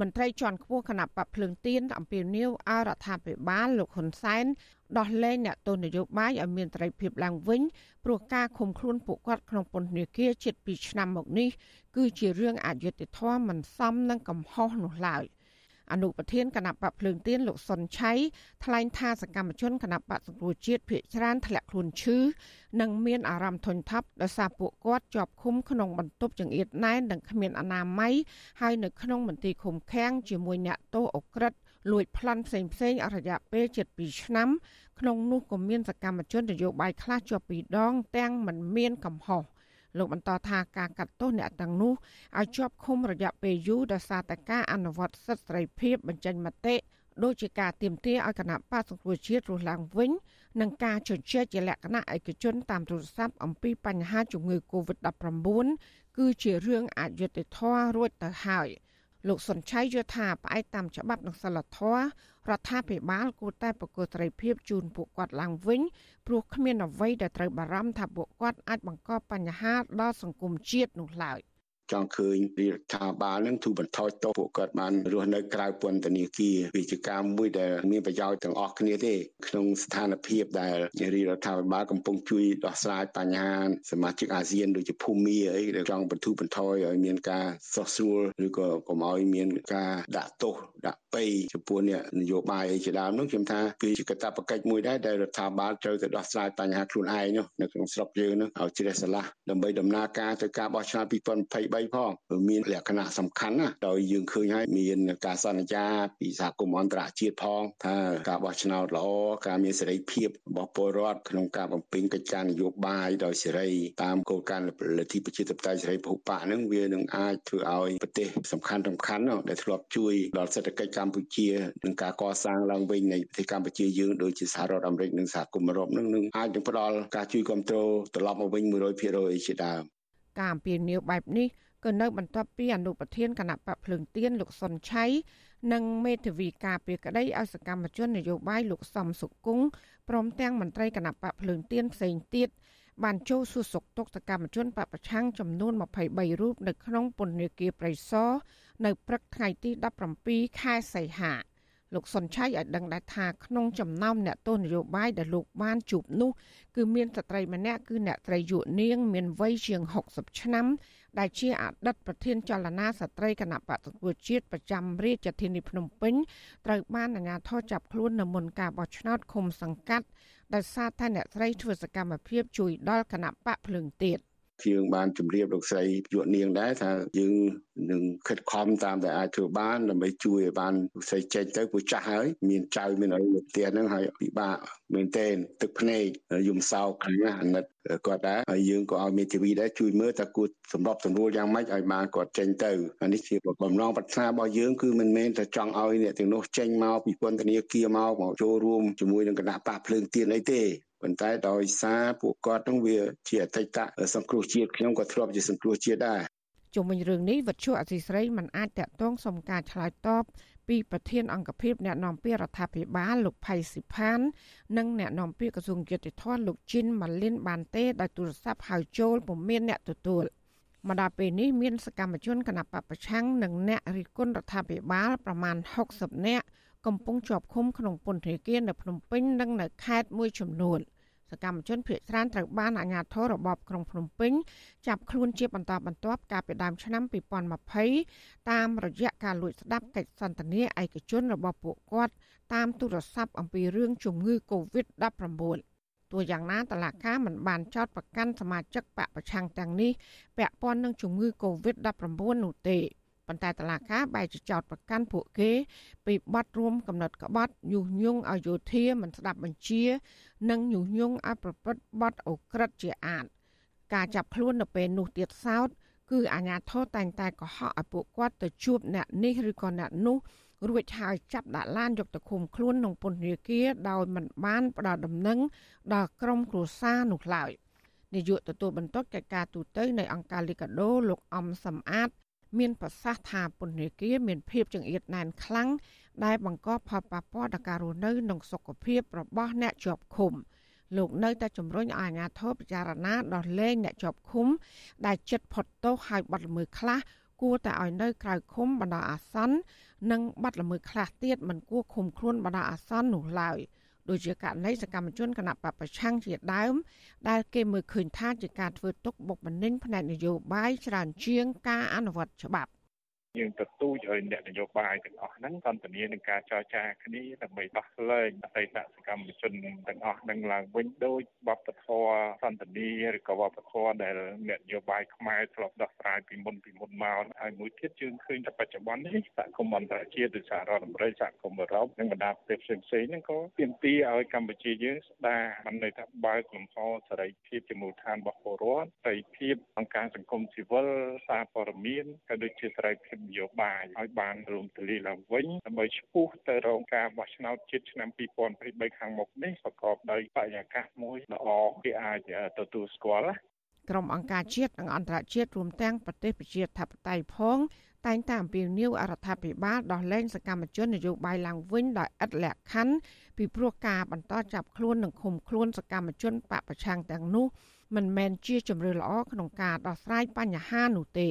មន្ត្រីជាន់ខ្ពស់គណៈបកភ្លើងទៀនអំពាវនាវឲ្យរដ្ឋាភិបាលលោកហ៊ុនសែនដោះលែងអ្នកទោសនយោបាយឲ្យមានត្រីភាពឡើងវិញព្រោះការឃុំខ្លួនពួកគាត់ក្នុងពន្ធនាគារជិត2ឆ្នាំមកនេះគឺជារឿងអយុត្តិធម៌មិនសមនឹងកំហុសនោះឡើយ។ អនុប្រធានគណៈបកភ្លើងទៀនលោកសុនឆៃថ្លែងថាសកម្មជនគណៈបកសង្គ្រោះជាតិភៀកច្រើនធ្លាក់ខ្លួនឈឺនិងមានអារម្មណ៍ធុញថប់ដោយសារពួកគាត់ជាប់ឃុំក្នុងបន្ទប់ចង្អៀតណែននិងគ្មានអនាម័យហើយនៅក្នុងមន្ទីរឃុំឃាំងជាមួយអ្នកទោសអក្រិតលួចប្លន់ផ្សេងផ្សេងអរយៈពេលជិត2ឆ្នាំក្នុងនោះក៏មានសកម្មជននយោបាយខ្លះជាប់ពីរដងទាំងមិនមានកំហុស លោកបន្តថាការកាត់ទោសអ្នកទាំងនោះឲ្យជាប់ឃុំរយៈពេលយូរដោយសារតែការអនុវត្តសិទ្ធិសេរីភាពបញ្ចេញមតិដូចជាការទៀមទាឲ្យគណៈបកសង្គ្រោះជាតិរស់ឡើងវិញនិងការជជែកជាលក្ខណៈឯកជនតាមទូរស័ព្ទអំពីបញ្ហាជំងឺ Covid-19 គឺជារឿងអយុត្តិធម៌រួចទៅហើយលោកសុនឆៃយល់ថាផ្អែកតាមច្បាប់និងសិលធម៌ រដ្ឋាភិបាលគួរតែប្រកួតត្រីភាពជូនពួកគាត់ឡើងវិញព្រោះគ្មានអ្វីដែលត្រូវបារម្ភថាពួកគាត់អាចបង្កបញ្ហាដល់សង្គមជាតិនោះឡើយ។ ចង់ឃើញរដ្ឋាភិបាលនឹងទូបន្ថយទោសពួកគាត់បានរស់នៅក្រៅពន្ធនាគារវាជាការមួយដែលមានប្រយោជន៍ទាំងអស់គ្នាទេក្នុងស្ថានភាពដែលរដ្ឋាភិបាលកំពុងជួយដោះស្រាយបញ្ហាសមាជិកអាស៊ានដូចជាភូមាអីដែលចង់បន្ធូរបន្ថយឲ្យមានការសោះស្រួលឬក៏កុំឲ្យមានការដាក់ទោសដាក់ពេចំពោះអ្នកនយោបាយអីជាដើមនោះខ្ញុំថាគឺជាកាតព្វកិច្ចមួយដែរដែលរដ្ឋាភិបាលត្រូវទៅដោះស្រាយបញ្ហាខ្លួនឯងនោះនៅក្នុងស្រុកយើងនោះឲ្យជ្រះស្រឡះដើម្បីដំណើរការទៅការបោះឆ្នោត2023 3ផងមានលក្ខណៈសំខាន់ណាដោយយើងឃើញហើយមានការសន្យាពីសហគមន៍អន្តរជាតិផងថាការបោះឆ្នោតល្អការមានសេរីភាពរបស់ពលរដ្ឋក្នុងការបំពេញកិច្ចការនយោបាយដោយសេរីតាមគោលការណ៍លទ្ធិប្រជាធិបតេយ្យសេរីពហុបកហ្នឹងវានឹងអាចធ្វើឲ្យប្រទេសសំខាន់សំខាន់ដែលធ្លាប់ជួយដល់សេដ្ឋកិច្ចកម្ពុជានិងការកសាងឡើងវិញនៃប្រទេសកម្ពុជាយើងដូចជាសហរដ្ឋអាមេរិកនិងសហគមន៍អឺរ៉ុបហ្នឹងនឹងអាចនឹងផ្ដល់ការជួយគ្រប់គ្រងត្រឡប់មកវិញ100%ជាដើមការអំពាវនាវបែបនេះ ក៏នៅបន្ទាប់ពីអនុប្រធានគណៈបកភ្លើងទៀនលោកសុនឆៃនិងមេធាវីការពីក្តីឲ្យសកម្មជននយោបាយលោកសំសុគង្គព្រមទាំងមន្ត្រីគណៈបកភ្លើងទៀនផ្សេងទៀតបានចូលសួរសុខទុក្ខសកម្មជនបពប្រឆាំងចំនួន23រូបនៅក្នុងពន្ធនាគារព្រៃសរនៅព្រឹកថ្ងៃទី17ខែសីហាលោកសុនឆៃឲ្យដឹងដែរថាក្នុងចំណោមអ្នកទស្សនយោបាយដែលលោកបានជួបនោះគឺមានស្ត្រីម្នាក់គឺអ្នកត្រីយុនាង មានវ័យជាង60ឆ្នាំ ដែលជាអតីតប្រធានចលនាស្ត្រីគណៈបកសង្គ្រោះជាតិប្រចាំរាជធានីភ្នំពេញត្រូវបានអាជ្ញាធរចាប់ខ្លួននៅមុនការបោះឆ្នោតឃុំសង្កាត់ដោយសារតែអ្នកស្រីធ្វើសកម្មភាពជួយដល់គណៈបកភ្លើងទៀត យើងបានជម្រាបលោកស្រីយុវនាងដែរថាយើងនឹងខិតខំតាមតែអាចធ្វើបានដើម្បីជួយឲ្យបានលោកស្រីចេញទៅព្រោះចាស់ហើយមានចៅមានអីនៅផ្ទះហ្នឹងហើយពិបាកមែនទែនទឹកភ្នែកយំសោកខ្លាំងណាស់អាណិតគាត់ដែរហើយយើងក៏ឲ្យមេធាវីដែរជួយមើលថាគួរសម្របសម្រួលយ៉ាងម៉េចឲ្យបានគាត់ចេញទៅអានេះជាបំណងប្រាថ្នារបស់យើងគឺមិនមែនតែចង់ឲ្យអ្នកទាំងនោះចេញមកពីពន្ធនាគារមកមកចូលរួមជាមួយនឹងគណៈបកភ្លើងទៀនអីទេ ប៉ុន្តែដោយសារពួកគាត់នឹងវាជាអតីតសង្គ្រោះជាតិខ្ញុំក៏ធ្លាប់ជាសង្គ្រោះជាតិដែរជុំវិញរឿងនេះវិទ្យុអសីស្រីមិនអាចតាក់ទងសុំការឆ្លើយតបពីប្រធានអង្គភិបអ្នកនាំពាក្យរដ្ឋាភិបាលលោកផៃស៊ីផាន និងអ្នកនាំពាក្យក្រសួងយុតិធម៌លោកជីនម៉ាលីនបានទេដោយទូរស័ព្ទហៅចូលពុំមានអ្នកទទួលមកដល់ពេលនេះមានសកម្មជនគណបកប្រឆាំងនិងអ្នករិះគន់រដ្ឋាភិបាលប្រមាណ60នាក់ កំពុងជាប់ឃុំក្នុងពន្ធនាគារនៅភ្នំពេញនិងនៅខេត្តមួយចំនួនសកម្មជនភៀសច្រើនត្រូវបានអាជ្ញាធររបបក្រុងភ្នំពេញចាប់ខ្លួនជាបន្តបន្ទាប់កាលពីដើមឆ្នាំ2020តាមរយៈការលួចស្ដាប់កិច្ចសន្ទនាឯកជនរបស់ពួកគាត់តាមទូរស័ព្ទអំពីរឿងជំងឺ Covid-19 ទោះយ៉ាងណាតឡាកាមិនបានចោទប្រកាន់សមាជិកបកប្រឆាំងទាំងនេះពាក់ព័ន្ធនឹងជំងឺ Covid-19 នោះទេ ប៉ុន្តែតឡាកាបែរជាចោទប្រកាន់ពួកគេ ពីបទរួមកំណត់ក្បត់ញុះញង់ឲ្យយោធាមិនស្ដាប់បញ្ជា និងញុះញង់ឲ្យប្រព្រឹត្តបទអូក្រិដ្ឋជាអាត ការចាប់ខ្លួននៅពេលនោះទៀតសោតគឺអាជ្ញាធរតែងតែកុហកឲ្យពួកគាត់ទៅជួបអ្នកនេះឬក៏អ្នកនោះរួចហើយចាប់ដាក់ឡានយកទៅឃុំខ្លួនក្នុងពន្ធនាគារដោយមិនបានផ្ដល់ដំណឹងដល់ក្រុមគ្រួសារនោះឡើយនាយកទទួលបន្ទុកកិច្ចការទូតនៃអង្គការលីកាដូលោកអំសំអាត មានប្រសាសន៍ថាពន្ធនាគារមានភាពចង្អៀតណែនខ្លាំងដែលបង្កផលប៉ះពាល់ដល់ការរស់នៅនិងសុខភាពរបស់អ្នកជាប់ឃុំលោកនៅតែជំរុញឲ្យអាជ្ញាធរពិចារណាដោះលែងអ្នកជាប់ឃុំ ដែលចិត្តផុតទោសហើយបាត់ល្មើសខ្លះគួរតែឲ្យនៅក្រៅឃុំបណ្ដោះអាសន្ននិងបាត់ល្មើសខ្លះទៀតមិនគួរឃុំខ្លួនបណ្ដោះអាសន្ននោះឡើយ ដូចជាករណីសកម្មជនគណៈបពប្រឆាំងជាដើម ដែលគេមើលឃើញថាជាការធ្វើទុកបុកម្នេញផ្នែកនយោបាយច្រើនជាងការអនុវត្តច្បាប់ យើងទទូចឲ្យអ្នកនយោបាយទាំងអស់ហ្នឹងសន្ទនានឹងការចរចាគ្នាដើម្បីដោះលែងអតីតសកម្មជនទាំងអស់នឹងឡើងវិញដោយបបធរសន្ទនាឬក៏បបធរដែលអ្នកនយោបាយខ្មែរធ្លាប់ដោះស្រាយពីមុនពីមុនមកហើយមួយទៀតយើងឃើញថាបច្ចុប្បន្ននេះសហគមន៍អន្តរជាតិដូចសហរដ្ឋអាមេរិកសហគមន៍អឺរ៉ុបនិងបណ្ដាប្រទេសផ្សេងៗហ្នឹងក៏ទាមទារឲ្យកម្ពុជាយើងស្ដារបានន័យថាបើកលំហសេរីភាពជាមូលដ្ឋានរបស់ពលរដ្ឋសេរីភាពអង្គការសង្គមស៊ីវិលសារព័ត៌មានក៏ដូចជាសេរីភាពនយោបាយឲ្យបានរួមទលាឡើងវិញដើម្បីឈ្មោះទៅរកការបោះឆ្នោតជាតិឆ្នាំ2023ខាងមុខនេះប្រកបដោយបរិយាកាសមួយល្អគេអាចទទួលស្គាល់ក្រុមអង្គការជាតិនិងអន្តរជាតិរួមទាំងប្រទេសប្រជាធិបតេយ្យផង តែងតែអំពាវនាវអរដ្ឋាភិបាលដោះលែងសកម្មជននយោបាយឡើងវិញដោយឥតលក្ខខណ្ឌពីព្រោះការបន្តចាប់ខ្លួននិងឃុំខ្លួនសកម្មជនបពប្រឆាំងទាំងនោះមិនមែនជាជំរឿល្អក្នុងការដោះស្រាយបញ្ហានោះទេ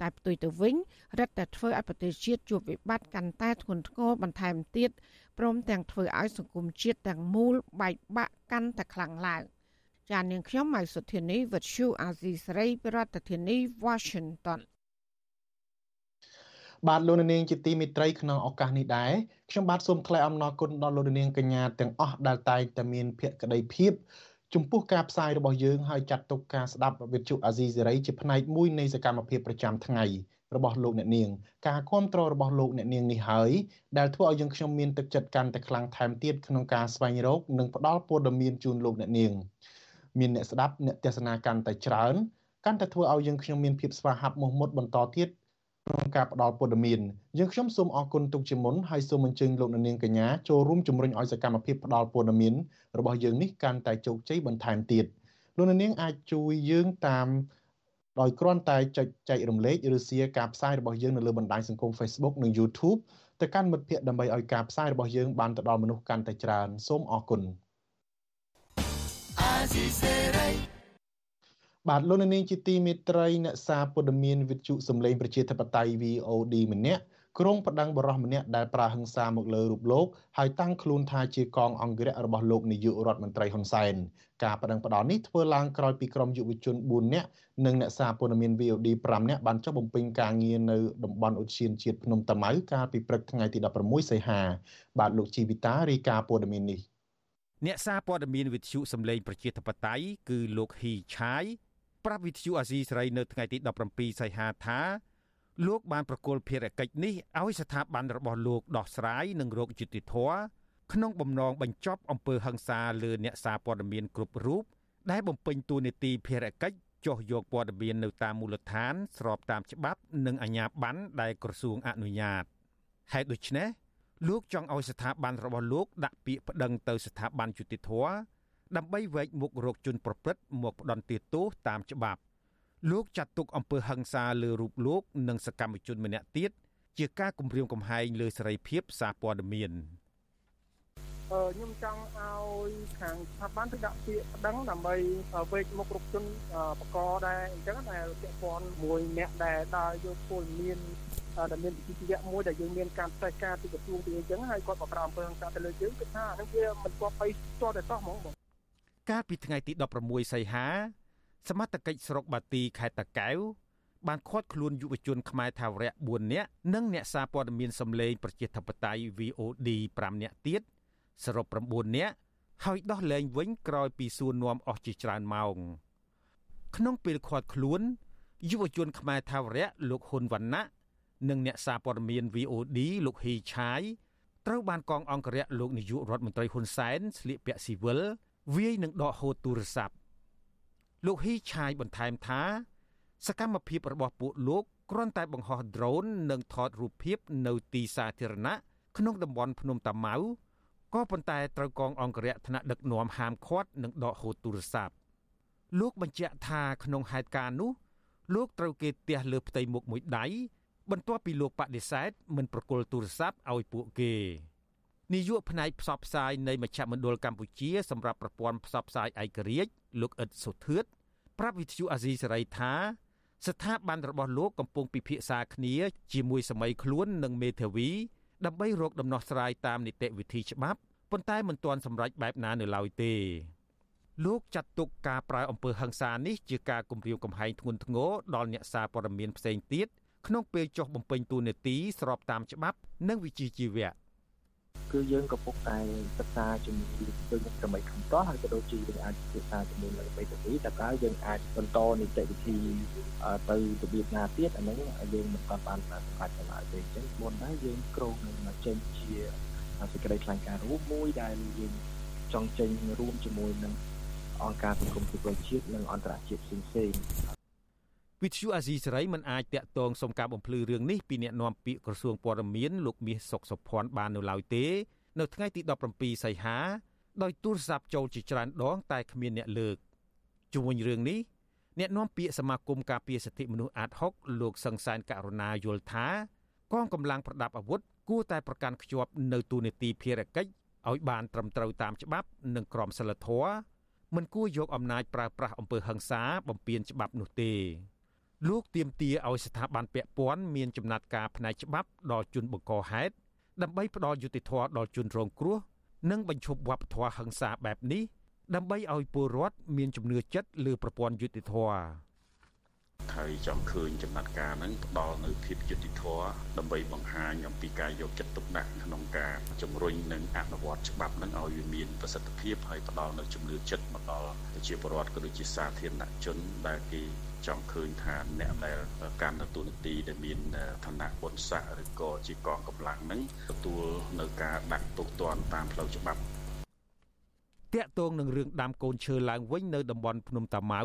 តែផ្ទុយទៅវិញរឹតតែធ្វើឲ្យប្រទេសជាតិជួបវិបត្តិកាន់តែធ្ងន់ធ្ងរបន្ថែមទៀតព្រមទាំងធ្វើឲ្យសង្គមជាតិទាំងមូលបែកបាក់កាន់តែខ្លាំងឡើងចាននាងខ្ញុំម៉ៃសុធានីវិទ្យុអាស៊ីសេរីប្រធានាធិបតី Washington បាទលោកនាងជាទីមេត្រីក្នុងឱកាសនេះដែរខ្ញុំបាទសូមថ្លែងអំណរគុណដល់លោកនាងកញ្ញាទាំងអស់ដែលតែងតែមានភក្ដីភាព ចំពោះការផ្សាយរបស់យើងហើយចាត់ទុកការស្ដាប់វិទ្យុអាស៊ីសេរីជាផ្នែកមួយនៃសកម្មភាពប្រចាំថ្ងៃរបស់លោកអ្នកនាងការគ្រប់គ្រងរបស់លោកអ្នកនាងនេះហើយដែលធ្វើឲ្យយើងខ្ញុំមានទឹកចិត្តកាន់តែខ្លាំងថែមទៀតក្នុងការស្វែងរកនិងផ្ដល់ព័ត៌មានជូនលោកអ្នកនាងមានអ្នកស្ដាប់អ្នកទេសនាកាន់តែច្រើនកាន់តែធ្វើឲ្យយើងខ្ញុំមានភាពស្វាហាប់មោះមុតបន្តទៀត ក្នុងការផ្ដល់ព័ត៌មានយើងខ្ញុំសូមអរគុណទុកជាមុនហើយសូមអញ្ជើញលោកនាងកញ្ញាចូលរួមជំរុញឲ្យសកម្មភាពផ្ដល់ព័ត៌មានរបស់យើងនេះកាន់តែជោគជ័យបន្ថែមទៀតលោកនាងអាចជួយយើងតាមដោយគ្រាន់តែចុចចែករំលែកឬ share ការផ្សាយរបស់យើងនៅលើបណ្ដាញសង្គម Facebook និង YouTube ទៅកាន់មិត្តភ័ក្តិដើម្បីឲ្យការផ្សាយរបស់យើងបានទៅដល់មនុស្សកាន់តែច្រើនសូមអរគុណ បាទលោកនាងជាទីមេត្រីអ្នកសារព័ត៌មានវិទ្យុសំឡេងប្រជាធិបតេយ្យ VOD ម្នាក់ក្រុងប្តឹងបរិសម្នាក់ដែលប្រើហិង្សាមកលើរូបលោកហើយតាំងខ្លួនថាជាកងអង្គរៈរបស់លោកនាយករដ្ឋមន្ត្រីហ៊ុនសែនការប្តឹងផ្តល់នេះធ្វើឡើងក្រោយពីក្រុមយុវជន4នាក់និងអ្នកសារព័ត៌មាន VOD 5នាក់បានចុះបំពេញការងារនៅតំបន់ឧទ្យានជាតិភ្នំតាម៉ៅកាលពីព្រឹកថ្ងៃទី16សីហាបាទលោកជីវិតារាយការណ៍ព័ត៌មាននេះអ្នកសារព័ត៌មានវិទ្យុសំឡេងប្រជាធិបតេយ្យគឺលោកហ៊ីឆាយ ប្រាប់វិទ្យុអាស៊ីសេរីនៅថ្ងៃទី17សីហាថាលោកបានប្រគល់ភារកិច្ចនេះឲ្យស្ថាប័នរបស់លោកដោះស្រាយនិងរោគយុតិធធក្នុងបំណងបញ្ចប់អំពើហិង្សាលើអ្នកសារព័ត៌មានគ្រប់រូបដែលបំពេញតួនាទីភារកិច្ចចុះយកព័ត៌មាននៅតាមមូលដ្ឋាន ស្របតាមច្បាប់និងអាជ្ញាប័ណ្ណដែលក្រសួងអនុញ្ញាតហេតុដូច្នេះលោកចង់ឲ្យស្ថាប័នរបស់លោកដាក់ពាក្យប្តឹងទៅស្ថាប័នយុតិធធ ដើម្បីវែកមុខរោគជនប្រព្រឹត្តមកផ្ដន់ទោសតាមច្បាប់លោកចាត់ទុកអំពើហិង្សាលើរូបលោកនិងសកម្មជនម្នាក់ទៀតជាការគំរាមកំហែងលើសេរីភាពសារព័ត៌មានខ្ញុំចង់ឲ្យខាងស្ថាប័នទៅដាក់ពាក្យប្តឹងដើម្បីវេកមុខរូបជនបកដែរអញ្ចឹងដែលពាក់ព័ន្ធមួយអ្នកដែលដើរយកពលមានដែលមានវិជ្ជាមួយដែលយើងមានការផ្សេងការពីក្រសួងពីអញ្ចឹងហើយគាត់បកប្រាអំពើហិង្សាទៅលើយើងគឺថាហ្នឹងវាមិនគួរបីស្ទាល់តែសោះហ្មងបង កាលពីថ្ងៃទី16សីហា សមត្ថកិច្ចស្រុកបាទីខេត្តតាកែវបានឃាត់ខ្លួនយុវជនខ្មែរថាវរៈ4នាក់និងអ្នកសារព័ត៌មានសម្លេងប្រជាធិបតេយ្យ VOD 5នាក់ទៀតសរុប9នាក់ហើយដោះលែងវិញក្រោយពីសួរនាំអស់ជាច្រើនម៉ោងក្នុងពេលឃាត់ខ្លួនយុវជនខ្មែរថាវរៈលោកហ៊ុនវណ្ណៈនិងអ្នកសារព័ត៌មាន VOD លោកហ៊ីឆាយត្រូវបានកងអង្គរៈលោកនាយករដ្ឋមន្ត្រីហ៊ុនសែនស្លៀកពាក់ស៊ីវិល វាយនឹងដកហូតទូរស័ព្ទលោកហ៊ីឆាយបន្ថែមថា សកម្មភាពរបស់ពួកលោកគ្រាន់តែបង្ហោះ drone និងថតរូបភាពនៅទីសាធារណៈក្នុងតំបន់ភ្នំតាម៉ៅក៏ប៉ុន្តែត្រូវកងអង្គរៈថ្នាក់ដឹកនាំហាមឃាត់និងដកហូតទូរស័ព្ទលោកបញ្ជាក់ថាក្នុងហេតុការណ៍នោះលោកត្រូវគេទះលើផ្ទៃមុខមួយដៃបន្ទាប់ពីលោកបដិសេធមិនប្រគល់ទូរស័ព្ទឲ្យពួកគេ នាយកផ្នែកផ្សព្វផ្សាយនៃមជ្ឈមណ្ឌលកម្ពុជាសម្រាប់ប្រព័ន្ធផ្សព្វផ្សាយឯករាជ្យលោកអ៊ិតសុធឿតប្រាប់វិទ្យុអាស៊ីសេរីថា ស្ថាប័នរបស់លោកកំពុងពិភាក្សាគ្នា ជាមួយសម័យខ្លួននិងមេធាវី ដើម្បីរកដំណោះស្រាយតាមនីតិវិធីច្បាប់ប៉ុន្តែមិនទាន់សម្រេចបែបណានៅឡើយទេលោកចាត់ទុកការប្រើអំពើហិង្សានេះជាការគំរាមកំហែងធ្ងន់ធ្ងរដល់អ្នកសារព័ត៌មានផ្សេងទៀតក្នុងពេលចុះបំពេញតួនាទីស្របតាមច្បាប់ និងវិជ្ជាជីវៈ គឺយើងក៏ពុកតែសិក្សាជាមួយដូចនឹងសម័យខាងតោះហើយក៏ដូចជាយើងអាចសិក្សាជាមួយនឹងបេតិកភណ្ឌតែក៏យើងអាចបន្តនីតិវិធីទៅរបៀបណាទៀតអាហ្នឹងយើងមិនទាន់បានសម្រេចទៅឡើយទេអញ្ចឹងមុនដែរយើងក្រងនឹងចេញជាសេចក្តីថ្លែងការណ៍រួមមួយដែលយើងចង់ចេញរួមជាមួយនឹងអង្គការសង្គមស៊ីវិលជាតិនិងអន្តរជាតិផ្សេងៗ វិទ្យុអាស៊ីសេរីមិនអាចតាក់ទងសុំការបំភ្លឺរឿងនេះពីអ្នកនាំពាក្យក្រសួងព័ត៌មានលោកមាសសុកសុភ័ណ្ឌបាននៅឡើយទេ នៅថ្ងៃទី17សីហាដោយទូរស័ព្ទចូលជាច្រើនដង តែគ្មានអ្នកលើកជុំវិញរឿងនេះអ្នកនាំពាក្យសមាគមការពារសិទ្ធិមនុស្សអាត6លោកសង្សានករណាយល់ថា កងកម្លាំងប្រដាប់អាវុធគួរតែប្រកាន់ខ្ជាប់នៅទូនីតិភារកិច្ចឲ្យបានត្រឹមត្រូវតាមច្បាប់និងក្រមសីលធម៌មិនគួរយកអំណាចប្រើប្រាស់អំពើហិង្សាបំពានច្បាប់នោះទេ លោកទៀមទាឲ្យស្ថាប័នពាក់ព័ន្ធមានចំណាត់ការផ្នែកច្បាប់ដល់ជនបង្កហេតុដើម្បីផ្ដល់យុត្តិធម៌ដល់ជនរងគ្រោះ និងបញ្ឈប់វប្បធម៌ហិង្សាបែបនេះដើម្បីឲ្យពលរដ្ឋមានជំនឿចិត្តលើប្រព័ន្ធយុត្តិធម៌ ហើយចង់ឃើញចំណាត់ការហ្នឹងផ្ដល់នៅភាពយុត្តិធម៌ដើម្បីបង្ហាញអំពីការយកចិត្តទុកដាក់ក្នុងការជំរុញនិងអនុវត្តច្បាប់ហ្នឹងឲ្យវាមានប្រសិទ្ធភាពហើយផ្ដល់នៅជំនឿចិត្តមកដល់ប្រជាពលរដ្ឋក៏ដូចជាសាធារណជនដែលគេចង់ឃើញថាអ្នកដែលកាន់ទទួលនីតិដែលមានឋានៈបុណ្យស័ក្តិឬក៏ជាកងកម្លាំងហ្នឹងទទួលនៅការដាក់ទោសទណ្ឌតាមផ្លូវច្បាប់តាក់ទងនឹងរឿងដាំកូនឈើឡើងវិញនៅតំបន់ភ្នំតាម៉ៅ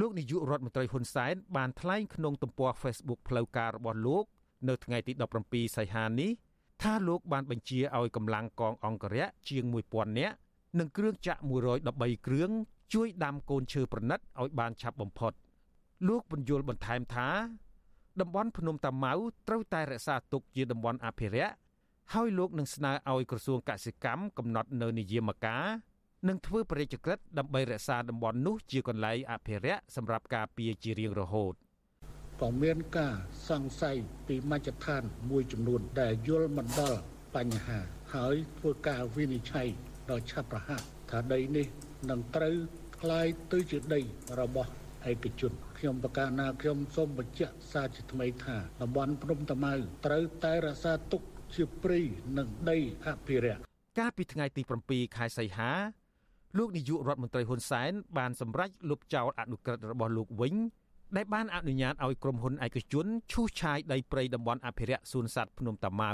លោកនាយករដ្ឋមន្ត្រីហ៊ុនសែនបានថ្លែងក្នុងទំព័រ Facebook ផ្លូវការរបស់លោក នៅថ្ងៃទី17សីហានេះថាលោកបានបញ្ជាឲ្យកម្លាំងកងអង្គរៈជាង1000នាក់និងគ្រឿងចាក់113គ្រឿងជួយដាំកូនឈើប្រណិតឲ្យបានឆាប់បំផុត លោកបញ្យលបន្ថែមថា តំបន់ភ្នំតាម៉ៅត្រូវតែរក្សាទុកជាតំបន់អភិរក្សហើយលោកនឹងស្នើឲ្យក្រសួងកសិកម្មកំណត់នៅនិយមការ និងធ្វើបរិយាក្រិតដើម្បីរក្សាតំបន់នោះជាកន្លែងអភិរក្សសម្រាប់ការពារជារៀងរហូតក៏មានការសង្ស័យពីមជ្ឈដ្ឋានមួយចំនួន ដែលយល់មិនដល់បញ្ហា ហើយធ្វើការវិនិច្ឆ័យដោយឆាប់រហ័សថាដីនេះនឹងត្រូវក្លាយទៅជាដីរបស់ឯកជនខ្ញុំប្រកាសណាខ្ញុំសូមបញ្ជាក់សារជាថ្មីថាតំបន់ភ្នំតាម៉ៅត្រូវតែរក្សាទុកជាព្រៃនិងដីអភិរក្សកាលពីថ្ងៃទី7ខែសីហា លោកនាយករដ្ឋមន្ត្រីហ៊ុនសែនបានសម្រេចលុបចោលអនុក្រឹត្យរបស់លោកវិញដែលបានអនុញ្ញាតឲ្យក្រុមហ៊ុនឯកជនឈូសឆាយដីព្រៃតំបន់អភិរក្សសួនសត្វភ្នំតាម៉ៅ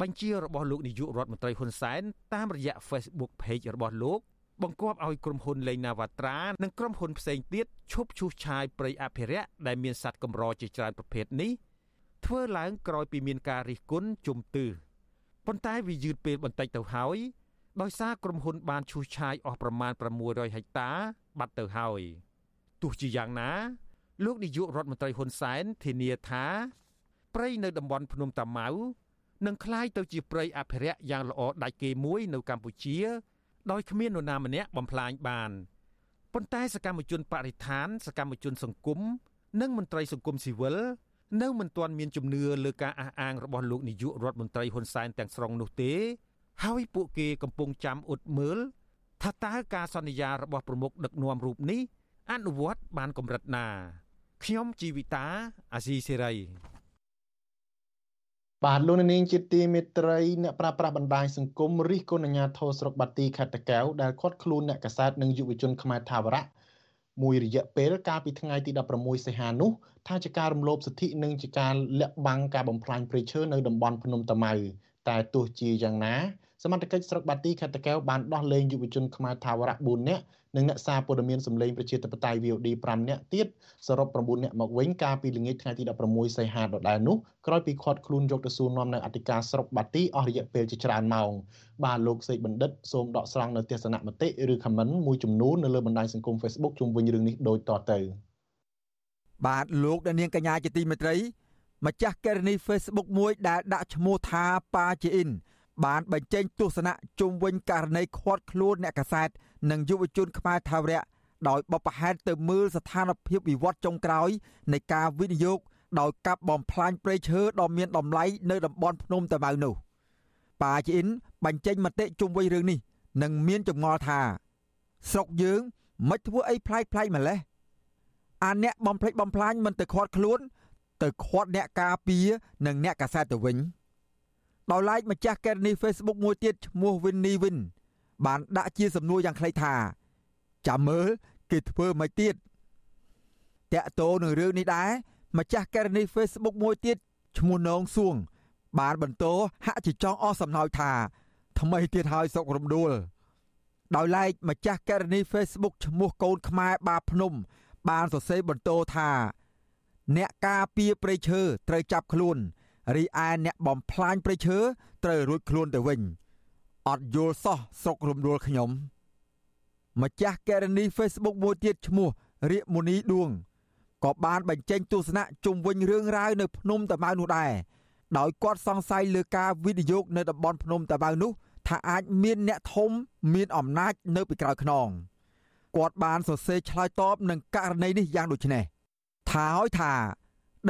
បញ្ជារបស់លោកនាយករដ្ឋមន្ត្រីហ៊ុនសែនតាមរយៈ Facebook Page របស់លោកបង្គាប់ឲ្យក្រុមហ៊ុនលេងណាវ៉ាត្រានិងក្រុមហ៊ុនផ្សេងទៀតឈប់ឈូសឆាយព្រៃអភិរក្សដែលមានសត្វកម្រជាច្រើនប្រភេទនេះធ្វើឡើងក្រោយពីមានការរិះគន់ជំទឺប៉ុន្តែវាយឺតពេលបន្តិចទៅហើយ ដោយសារក្រុមហ៊ុនបានឈូសឆាយអស់ប្រមាណ600ហិកតាបាត់ទៅហើយទោះជាយ៉ាងណា លោកនាយករដ្ឋមន្ត្រីហ៊ុនសែនធានាថាព្រៃនៅតំបន់ភ្នំតាម៉ៅនឹងคล้ายទៅជាព្រៃអភិរក្សយ៉ាងល្អដាច់គេមួយនៅកម្ពុជាដោយគ្មាននរណាម្នាក់បំផ្លាញបានប៉ុន្តែសកម្មជនបរិស្ថាន សកម្មជនសង្គមនិងមន្ត្រីសង្គមស៊ីវិលនៅមិនទាន់មានជំនឿលើការអះអាងរបស់លោកនាយករដ្ឋមន្ត្រីហ៊ុនសែនទាំងស្រុងនោះទេ ហើយពួកគេកំពុងចាំអ៊ុតមើលថាតើការសន្យារបស់ប្រមុខដឹកនាំរូបនេះអនុវត្តបានកម្រិតណា ខ្ញុំជីវិតាអាស៊ីសេរីបាទលោកនាងជាទីមេត្រីអ្នកប្រាស្រ័យបណ្ដាញសង្គមរិះគន់អាញាធរស្រុកបាទីខេត្តតាកែវដែលខាត់ខ្លួនអ្នកកសែតនិងយុវជនខ្មែរថាវរៈមួយរយៈពេលកាលពីថ្ងៃទី16សីហានោះថាជាការរំលោភសិទ្ធិនិងជាការលាក់បាំងការបំផ្លាញព្រៃឈើនៅតំបន់ភ្នំតាម៉ៅ តែទោះជាយ៉ាងណាសមត្ថកិច្ចស្រុកបាទីខេត្តតាកែវបានដោះលែងយុវជនខ្មែរថាវរៈ4នាក់និងអ្នកសារព័ត៌មានសម្លេងប្រជាធិបតេយ្យ VOD 5នាក់ទៀតសរុប9នាក់មកវិញកាលពីល្ងាចថ្ងៃទី16សីហាដដែលនោះក្រោយពីខាត់ខ្លួនយកទៅសួរនាំនៅអធិការស្រុកបាទីអស់រយៈពេលជាច្រើនម៉ោងបាទលោកសេកបណ្ឌិតសូមដកស្រង់នៅទស្សនៈមតិឬ comment មួយចំនួននៅលើបណ្ដាញសង្គម Facebook ជុំវិញរឿងនេះដូចតទៅបាទលោកអ្នកនាងកញ្ញាជាទីមេត្រី ម្ចាស់កេរនី Facebook មួយដែលដាក់ឈ្មោះថាប៉ាជាអ៊ីនបានបញ្ចេញទស្សនៈជុំវិញករណីឃាត់ខ្លួនអ្នកកសែតនិងយុវជនខ្មែរថាវរៈដោយបបផែតទៅមើលស្ថានភាពវិវត្តចុងក្រោយនៃការវិនិយោគដោយកាប់បំផ្លាញព្រៃឈើដ៏មានតម្លៃនៅតំបន់ភ្នំតាម៉ៅនោះប៉ាជីនបញ្ចេញមតិជុំវិញរឿងនេះនិងមានចម្ងល់ថាស្រុកយើងមិនធ្វើអីប្លែកប្លែកម្លេះអាអ្នកបំផ្លិចបំផ្លាញមិនទៅខាត់ខ្លួន ទៅខាត់អ្នកការពារនិងអ្នកកាសែតទៅវិញដោយឡែកម្ចាស់កេរនី Facebook មួយទៀតឈ្មោះ Winnie Win បានដាក់ជាសំណួរយ៉ាងខ្លីថាចាំមើលគេធ្វើមិនទៀតតាក់តោនឹងរឿងនេះដែរម្ចាស់ករណី Facebook មួយទៀតឈ្មោះនងសួង បានបន្តហាក់ជាចង់អស់សំណោចថា ថ្មីទៀតហើយសុករំដួលដោយឡែកម្ចាស់ករណី Facebook ឈ្មោះកូនខ្មែរបាភ្នំ បានសរសេរបន្តថា អ្នកការពារព្រៃឈើត្រូវចាប់ខ្លួនរីឯអ្នកបំផ្លាញព្រៃឈើត្រូវរួចខ្លួនទៅវិញអត់យល់សោះស្រុករំដួលខ្ញុំម្ចាស់កេរនី Facebook មួយទៀតឈ្មោះរៀកមូនីដួងក៏បានបញ្ចេញទស្សនៈជុំវិញរឿងរ៉ាវនៅភ្នំតាម៉ៅនោះដែរដោយគាត់សង្ស័យលើការវិនិយោគនៅតំបន់ភ្នំតាម៉ៅនោះថាអាចមានអ្នកធំមានអំណាចនៅពីក្រោយខ្នងគាត់បានសរសេរឆ្លើយតបនឹងករណីនេះយ៉ាងដូចនេះ ថាឲ្យថា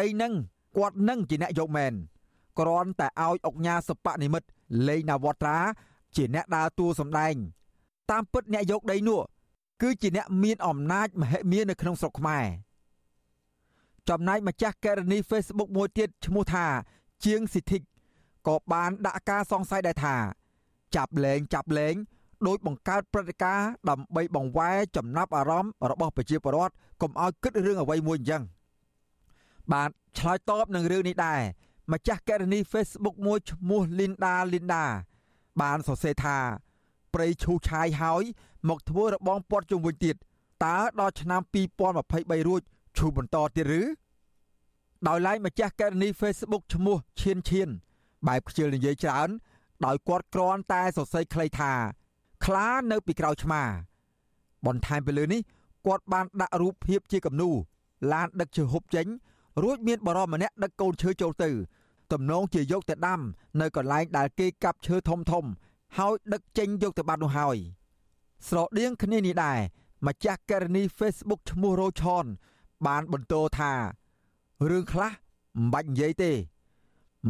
ដីនឹងគាត់នឹងជាអ្នកយកមែនគ្រាន់តែឲ្យអុកញ៉ាសបនិមិត្តលេងនវត្រា ជាអ្នកដើរតួសម្ដែង តាមពិតអ្នកយកដីនោះគឺជាអ្នកមានអំណាចមហិមានៅក្នុងស្រុកខ្មែរចំណែកម្ចាស់ករណី Facebook មួយទៀតឈ្មោះថា ជាងស៊ីធីកក៏បានដាក់ការសង្ស័យដែរថា ចាប់លែងចាប់លែង ដោយបង្កើតព្រឹត្តិការណ៍ដើម្បីបង្វែរចំណាប់អារម្មណ៍របស់ប្រជាពលរដ្ឋកុំឲ្យគិតរឿងអ្វីមួយអញ្ចឹងបាទឆ្លើយតបនឹងរឿងនេះដែរម្ចាស់ករណី Facebook មួយឈ្មោះ Linda Linda បានសរសេរថាព្រៃឈូឆាយហើយ មកធ្វើរបងពាត់ជុំវិញទៀតតើដល់ឆ្នាំ2023រួចឈូបន្តទៀតឬដោយឡែកម្ចាស់ករណី Facebook ឈ្មោះឈៀនឈៀនបែបខ្ជិលនិយាយច្រើនដោយគាត់គ្រាន់តែសរសេរខ្លីថា ខ្លានៅពីក្រោយឆ្មា បន្ថែមពីលើនេះគាត់បានដាក់រូបភាពជាគំនូឡានដឹកឈើហុបចេញ រួចមានបរិមម្នាក់ដឹកកូនឈើចូលទៅ ទំនងជាយកទៅដាំ នៅកន្លែងដែលគេកាប់ឈើធំធំ ហើយដឹកចេញយកទៅបាត់នោះហើយស្រដៀងគ្នានេះដែរម្ចាស់ករណី Facebook ឈ្មោះរោឆនបានបន្តថារឿងខ្លះមិនបាច់និយាយទេ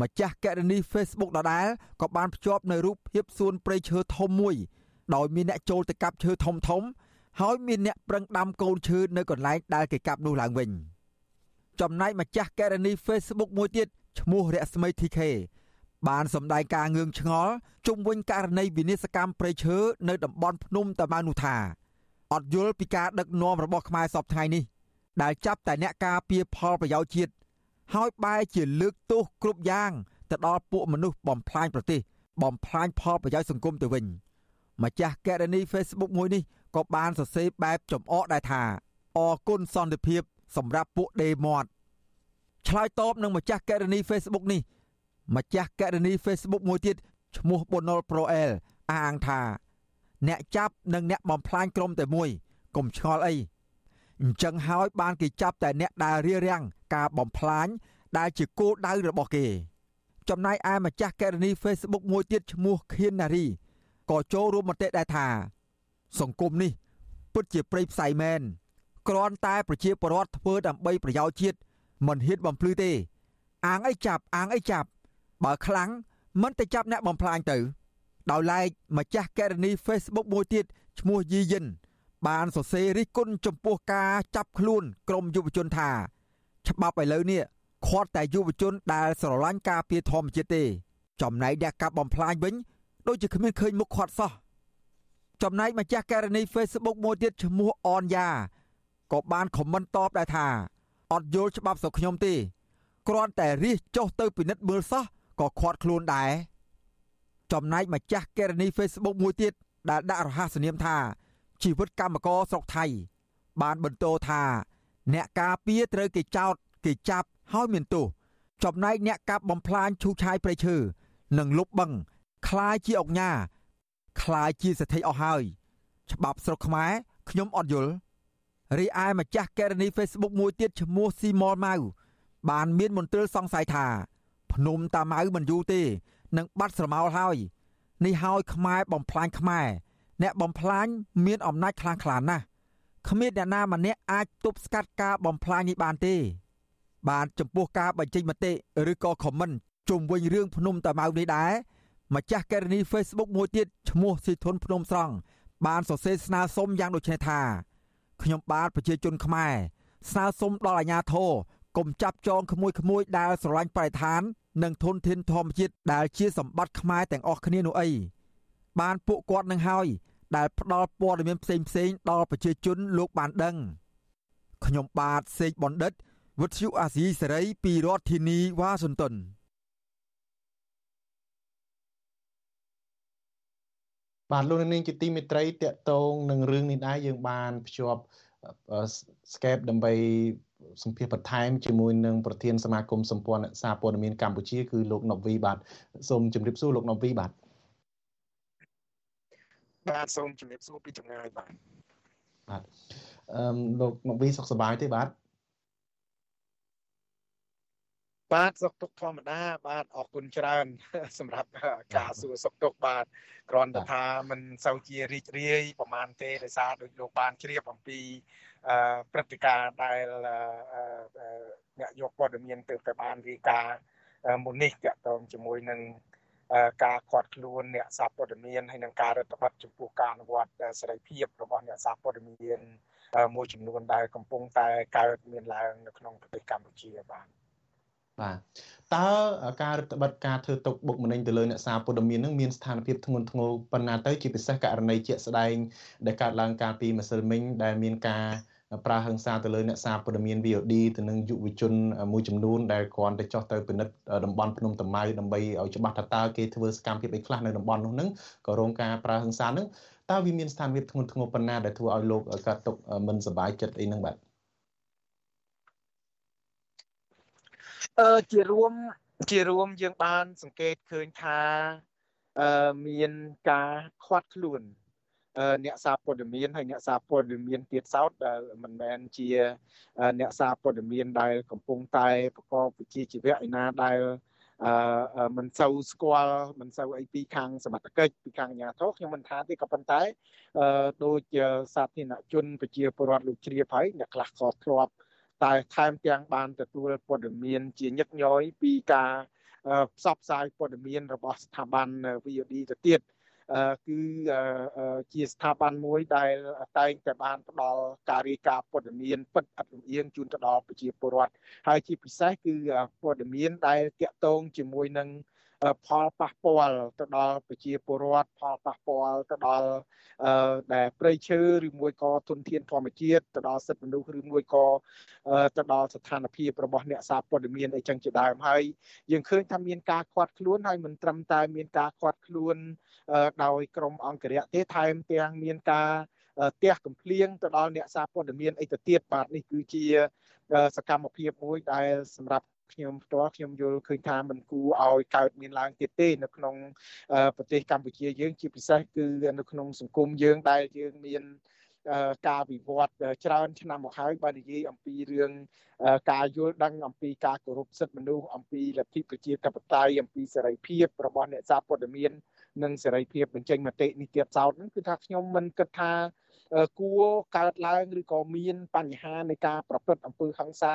ម្ចាស់ករណី Facebook ដដែលក៏បានភ្ជាប់នៅរូបភាពសួនព្រៃឈើធំមួយ ដោយមានអ្នកចូលទៅកាប់ឈើធំធំ ហើយមានអ្នកប្រឹងដាំកូនឈើនៅកន្លែងដែលគេកាប់នោះឡើងវិញចំណែកម្ចាស់ករណី Facebook មួយទៀតឈ្មោះរស្មី TK បានសម្ដែងការងឿងឆ្ងល់ជុំវិញករណីវិនិស្សកម្មព្រៃឈើនៅតំបន់ភ្នំតាម៉ៅនោះថាអត់យល់ពីការដឹកនាំរបស់ខ្មែរសពថ្ងៃនេះ ដែលចាប់តែអ្នកការពារផលប្រយោជន៍ជាតិហើយបែរជាលើកទោសគ្រប់យ៉ាងទៅដល់ពួកមនុស្សបំផ្លាញប្រទេសបំផ្លាញផលប្រយោជន៍សង្គមទៅវិញ ម្ចាស់កេរនី Facebook មួយនេះក៏បានសរសេរបែបចំអកដែរថាអរគុណសន្តិភាព សម្រាប់ពួកដេមាត់ឆ្លើយតបនឹងម្ចាស់កេរនី Facebook នេះម្ចាស់កេរនី Facebook មួយទៀតឈ្មោះ Bonol Proel អាងថាអ្នកចាប់និងអ្នកបំផ្លាញក្រុមតែមួយកុំឆ្ងល់អីអញ្ចឹងហើយបានគេចាប់តែអ្នកដែលរារាំងការបំផ្លាញដែលជាគោលដៅរបស់គេ ចំណែកឯម្ចាស់កេរនី Facebook មួយទៀតឈ្មោះខៀនណារី ក៏ចូលរួមមតិដែរថា សង្គមនេះ ពិតជាព្រៃផ្សៃមែនគ្រាន់តែប្រជាពលរដ្ឋធ្វើដើម្បីប្រយោជន៍ជាតិមិនហ៊ានបំភ្លឺទេ អាងអីចាប់អាងអីចាប់ បើខ្លាំងមិនទៅចាប់អ្នកបំផ្លាញទៅ ដោយឡែកម្ចាស់ករណី Facebook មួយទៀតឈ្មោះយីយិន បានសរសេររិះគន់ចំពោះការចាប់ខ្លួនក្រុមយុវជនថាច្បាប់ឥឡូវនេះខាត់តែយុវជនដែលស្រឡាញ់ការពារធម្មជាតិទេ ចំណែកអ្នកកាប់បំផ្លាញវិញ ដូចជាគ្មានឃើញមុខខាត់សោះចំណែកម្ចាស់ករណី Facebook មួយទៀតឈ្មោះអនយ៉ាក៏បានខមមិនតបដែរថាអត់យល់ច្បាប់ស្រុកខ្ញុំទេគ្រាន់តែរិះចុះទៅពិនិត្យមើលសោះក៏ខាត់ខ្លួនដែរចំណែកម្ចាស់ករណី Facebook មួយទៀតដែលដាក់រហស្សនាមថា ជីវិតកម្មករស្រុកថៃ បានបន្តថា អ្នកការពារត្រូវគេចោទគេចាប់ហើយមានទោសចំណែកអ្នកកាប់បំផ្លាញឈូសឆាយព្រៃឈើនិងលុបបឹង คล้ายជាអុកញ៉ាคล้ายជាសទ្ធិអស់ហើយច្បាប់ស្រុកខ្មែរខ្ញុំអត់យល់រីឯម្ចាស់កេរនី Facebook មួយទៀតឈ្មោះស៊ីម៉លម៉ៅបានមានមន្ទិលសង្ស័យថាភ្នំតាម៉ៅមិនយូរទេនឹងបាត់ស្រមោលហើយនេះហើយខ្មែរបំផ្លាញខ្មែរអ្នកបំផ្លាញមានអំណាចខ្លាំងក្លាណាស់គ្មានអ្នកណាម្នាក់អាចទប់ស្កាត់ការបំផ្លាញនេះបានទេ បានចំពោះការបញ្ចេញមតិឬក៏ខមមិនជុំវិញរឿងភ្នំតាម៉ៅនេះដែរ ម្ចាស់កេរនី Facebook មួយទៀតឈ្មោះស៊ីធុនភ្នំស្រង់បានសរសេរស្នើសុំយ៉ាងដូចនេះថាខ្ញុំបាទប្រជាជនខ្មែរស្នើសុំដល់អាជ្ញាធរកុំចាប់ចងក្មួយក្មួយដែលស្រឡាញ់បរិស្ថាន និងធនធានធម្មជាតិដែលជាសម្បត្តិខ្មែរទាំងអស់គ្នានោះអីបានពួកគាត់នឹងហើយដែលផ្ដល់ព័ត៌មានផ្សេងផ្សេងដល់ប្រជាជនលោកបានដឹងខ្ញុំបាទសេកបណ្ឌិតវុទ្ធុអាស៊ីសេរីពីរដ្ឋធានីវ៉ាស៊ីនតោន បាទលោកនាងជាទីមេត្រីតកតងនឹងរឿងនេះដែរយើងបានភ្ជាប់ Skype ដើម្បីសម្ភារបន្ថែមជាមួយនឹងប្រធានសមាគមសម្ព័ន្ធអ្នកសារព័ត៌មានកម្ពុជាគឺលោកណូវីបាទសូមជម្រាបសួរលោកណូវីបាទបាទសូមជម្រាបសួរពីចម្ងាយបាទបាទអឺលោកណូវីសុខសប្បាយទេបាទ បាទសុខទុក្ខធម្មតាបាទអរគុណច្រើន សម្រាប់ការសួរសុខទុក្ខបាទគ្រាន់តែថាมันសូវជារីករាយប្រហែលទេដោយសារដូចលោកបានជ្រាបអំពីព្រឹត្តិការណ៍ដែលអ្នកយកព័ត៌មានទៅតែបានរាយការណ៍មុននេះតកតងជាមួយនឹងការខាត់ខ្លួនអ្នកសារព័ត៌មានហើយនឹងការរដ្ឋបတ်ចំពោះការអនុវត្តសេរីភាពរបស់អ្នកសារព័ត៌មានមួយចំនួនដែលកំពុងតែកើតមានឡើងនៅក្នុងប្រទេសកម្ពុជាបាទ បាទតើការរដ្ឋបတ်ការធ្វើទុកបុកម្នេញទៅលើអ្នកសារព័ត៌មាននឹងមានស្ថានភាពធ្ងន់ធ្ងរប៉ុណ្ណាទៅជាពិសេសករណីជាក់ស្ដែងដែលកើតឡើងកាលពីម្សិលមិញដែលមានការប្រើហិង្សាទៅលើអ្នកសារព័ត៌មាន VOD ទៅនឹងយុវជនមួយចំនួនដែលគ្រាន់តែចោះទៅពិនិត្យតំបន់ភ្នំតាម៉ៅដើម្បីឲ្យច្បាស់ថាតើគេធ្វើសកម្មភាពអីខ្លះនៅតំបន់នោះនឹងក៏រងការប្រើហិង្សានឹងតើវាមានស្ថានភាពធ្ងន់ធ្ងរប៉ុណ្ណាដែលធ្វើឲ្យលោកកាត់ទុកមិនសប្បាយចិត្តអីនឹងបាទ អឺជារួមជារួមយើងបាន សង្កេតឃើញថាអឺមានការខាត់ខ្លួនអ្នកសារព័ត៌មានហើយអ្នកសារព័ត៌មានទៀតសោតដែលមិនមែនជា អ្នកសារព័ត៌មានដែលកំពុងតែប្រកបវិជ្ជាជីវៈឯណាដែលអឺមិនសូវស្គាល់មិនសូវអីពីខាងសមត្ថកិច្ចពីខាងអាជ្ញាធរខ្ញុំមិនថាទេក៏ប៉ុន្តែអឺដូចសាធារណជនប្រជាពលរដ្ឋលោកជ្រាបហើយអ្នកខ្លះក៏ធ្លាប់ តែថែមទាំងបានទទួលព័ត៌មានជាញឹកញយពីការផ្សព្វផ្សាយព័ត៌មានរបស់ស្ថាប័ន VOD ទៅទៀតគឺជាស្ថាប័នមួយដែលតែងតែបានផ្ដល់ការរាយការណ៍ព័ត៌មានពិតអត់លំអៀងជូនទៅដល់ប្រជាពលរដ្ឋហើយជាពិសេសគឺព័ត៌មានដែលតាក់ទងជាមួយនឹង ផលប៉ះពាល់ទៅដល់ប្រជាពលរដ្ឋផលប៉ះពាល់ទៅដល់ដែលព្រៃឈើឬមួយក៏ធនធានធម្មជាតិទៅដល់សិទ្ធិមនុស្សឬមួយក៏ទៅដល់ស្ថានភាពរបស់អ្នកសារព័ត៌មានអីចឹងជាដើមហើយយើងឃើញថាមានការខាត់ខ្លួនហើយមិនត្រឹមតែមានការខាត់ខ្លួនដោយក្រមអង្គរៈទេថែមទាំងមានការទះកំភ្លៀងទៅដល់អ្នកសារព័ត៌មានអីទៅទៀតបាទនេះគឺជាសកម្មភាពមួយដែលសម្រាប់ ខ្ញុំផ្ទាល់ខ្ញុំយល់ឃើញថាมันគួរឲ្យកើតមានឡើងទៀតទេនៅក្នុងប្រទេសកម្ពុជាយើងជាពិសេសគឺនៅក្នុងសង្គមយើងដែលយើងមានការវិវត្តច្រើនឆ្នាំមកហើយបើនិយាយអំពីរឿងការយល់ដឹងអំពីការគោរពសិទ្ធិមនុស្សអំពីលទ្ធិប្រជាធិបតេយ្យអំពីសេរីភាពរបស់អ្នកសារព័ត៌មាននិងសេរីភាពបញ្ចេញមតិនេះទៀតសោតហ្នឹងគឺថាខ្ញុំមិនគិតថា គួរកើតឡើងឬក៏មានបញ្ហានៃការប្រព្រឹត្តអំពើហិង្សា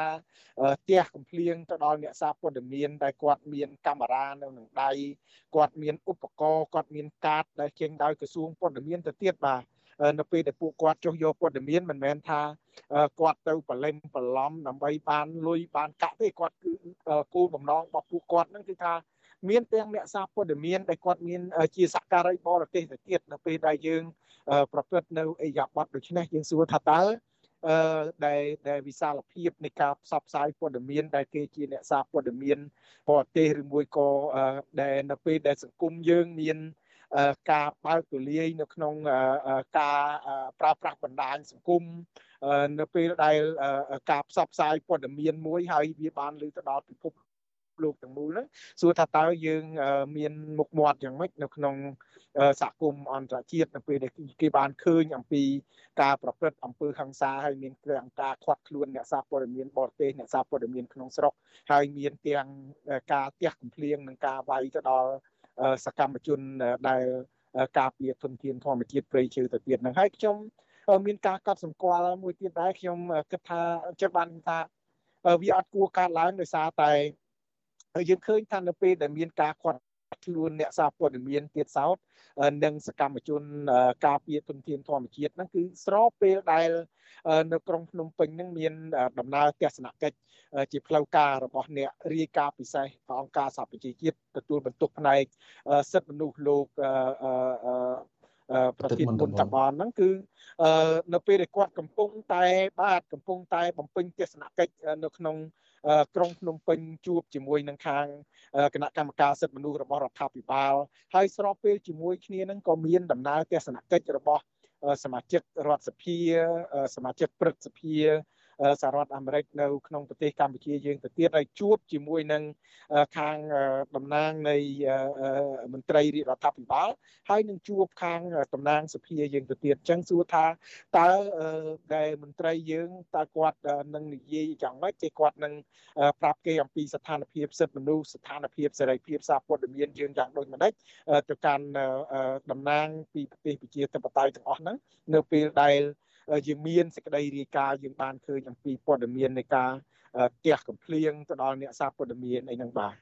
ផ្ទះកំភ្លៀងទៅដល់អ្នកសារព័ត៌មានដែលគាត់មានកាមេរ៉ានៅនឹងដៃគាត់មានឧបករណ៍គាត់មានកាតដែលចេញដោយក្រសួងព័ត៌មានទៅទៀតបាទនៅពេលដែលពួកគាត់ចុះយកព័ត៌មានមិនមែនថាគាត់ទៅបលែងបន្លំដើម្បីបានលុយបានកាក់ទេគាត់គឺគោលបំណងរបស់ពួកគាត់ហ្នឹងគឺថា មានទាំងអ្នកសារព័ត៌មានដែលគាត់មានជាសក្ការីបរទេសទៅទៀតនៅពេលដែលយើង ប្រព្រឹត្តនៅអេយ៉ាប័តដូច្នេះយើងសួរថាតើអឺដែលដែលវិសាលភាពនៃការផ្សព្វផ្សាយព័ត៌មានដែលគេជាអ្នកសារព័ត៌មានបរទេសឬមួយក៏ដែលនៅពេលដែលសង្គមយើងមានការបើកទូលាយនៅក្នុងការប្រើប្រាស់បណ្ដាញសង្គមនៅពេលដែលការផ្សព្វផ្សាយព័ត៌មានមួយហើយវាបានលើទៅដល់ពិភព លោកទាំងមូលហ្នឹងសួរថាតើយើងមានមុខមាត់យ៉ាងម៉េចនៅក្នុងសហគមន៍អន្តរជាតិនៅពេលដែលគេបានឃើញអំពីការប្រព្រឹត្តអំពើហិង្សាហើយមានគ្រឿងការខាត់ខ្លួនអ្នកសារព័ត៌មានបរទេសអ្នកសារព័ត៌មានក្នុងស្រុកហើយមានទាំងការទះកំភ្លៀងនិងការវាយទៅដល់សកម្មជនដែលការពារធនធានធម្មជាតិព្រៃឈើទៅទៀតហ្នឹងហើយខ្ញុំមានការកត់សម្គាល់មួយទៀតដែរខ្ញុំគិតថាចិត្តបានថាវាអត់គួរកើតឡើងដោយសារតែ យើងឃើញថានៅពេលដែលមានការខាត់ខ្លួនអ្នកសារព័ត៌មានទៀតសោតនិងសកម្មជនការពារទុនធានធម្មជាតិហ្នឹងគឺស្របពេលដែលនៅក្រុងភ្នំពេញហ្នឹងមានដំណើរទស្សនកិច្ចជាផ្លូវការរបស់អ្នករាយការណ៍ពិសេសអង្គការសហប្រជាជាតិទទួលបន្ទុកផ្នែកសិទ្ធិមនុស្សលោកប្រធានមុនតបនហ្នឹងគឺនៅពេលដែលគាត់កំពុងតែបាទកំពុងតែបំពេញទស្សនកិច្ចនៅក្នុង ក្រុងភ្នំពេញជួបជាមួយនឹងខាងគណៈកម្មការសិទ្ធិមនុស្សរបស់រដ្ឋាភិបាលហើយស្របពេលជាមួយគ្នានឹងក៏មានដំណើរទស្សនកិច្ចរបស់សមាជិករដ្ឋសភាសមាជិកព្រឹទ្ធសភា សហរដ្ឋអាមេរិកនៅក្នុងប្រទេសកម្ពុជាយើងទៅទៀតហើយជួបជាមួយនឹងខាងតំណាងនៃមន្ត្រីរាជរដ្ឋាភិបាលហើយនឹងជួបខាងតំណាងសភាយើងទៅទៀតអញ្ចឹងសួរថាតើដែលមន្ត្រីយើងតើគាត់នឹងនិយាយយ៉ាងម៉េចគេគាត់នឹងប្រាប់គេអំពីស្ថានភាពសិទ្ធិមនុស្សស្ថានភាពសេរីភាពសារព័ត៌មានយើងយ៉ាងដូចម្ដេចទៅកាន់តំណាងពីប្រទេសប្រជាធិបតេយ្យទាំងអស់ហ្នឹងនៅពេលដែល យើងមានសេចក្តីរាយការណ៍យើងបានឃើញអំពីព័ត៌មាននៃការទះកំភ្លៀងទៅដល់អ្នកសារព័ត៌មានអីហ្នឹងបាទ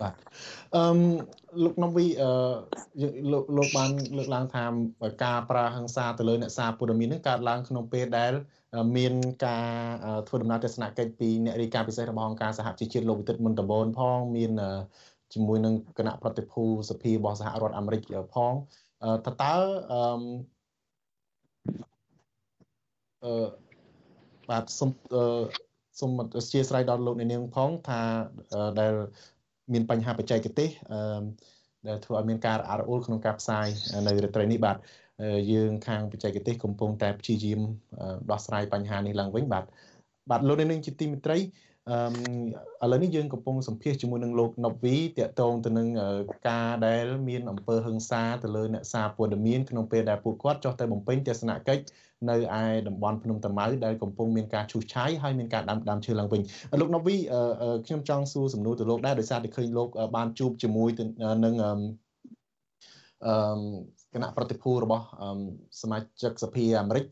បាទអឺលោកនំវីអឺលោកលោកបានលើកឡើងថាការប្រើហិង្សាទៅលើអ្នកសារព័ត៌មាននឹងកើតឡើងក្នុងពេលដែល មានការធ្វើដំណើរទស្សនកិច្ចពីអ្នករាយការណ៍ពិសេសរបស់អង្គការសហជីវជាតិលោកវិទិតមុនដំបូនផងមានជាមួយនឹងគណៈប្រតិភូសភារបស់សហរដ្ឋអាមេរិកផងតើតើ អឺអឺបាទសូមសូមអធិស្ឋានដល់លោកអ្នកនាងផងថាដែលមានបញ្ហាបច្ចេកទេសអឺដែលធ្វើឲ្យមានការអរអួលក្នុងការផ្សាយនៅរាត្រីនេះបាទយើងខាងបច្ចេកទេសកំពុងតែព្យាយាមដោះស្រាយបញ្ហានេះឡើងវិញបាទបាទលោកអ្នកនាងជាទីមេត្រីអឺ ឥឡូវនេះយើងកំពុងសម្ភាសជាមួយនឹងលោកណប់វីតកតងទៅនឹងការដែលមានអំពើហិង្សាទៅលើអ្នកសារព័ត៌មានក្នុងពេលដែលពួកគាត់ចុះទៅបំពេញទស្សនកិច្ចនៅឯតំបន់ភ្នំតាម៉ៅដែលកំពុងមានការឈូសឆាយហើយមានការដាំដើមឈើឡើងវិញលោកណូវីខ្ញុំចង់សួរសំណួរទៅលោកដែរដោយសារតែឃើញលោកបានជួបជាមួយនឹងអឺ គណៈប្រតិភូរបស់សមាជិកសភាអាមេរិក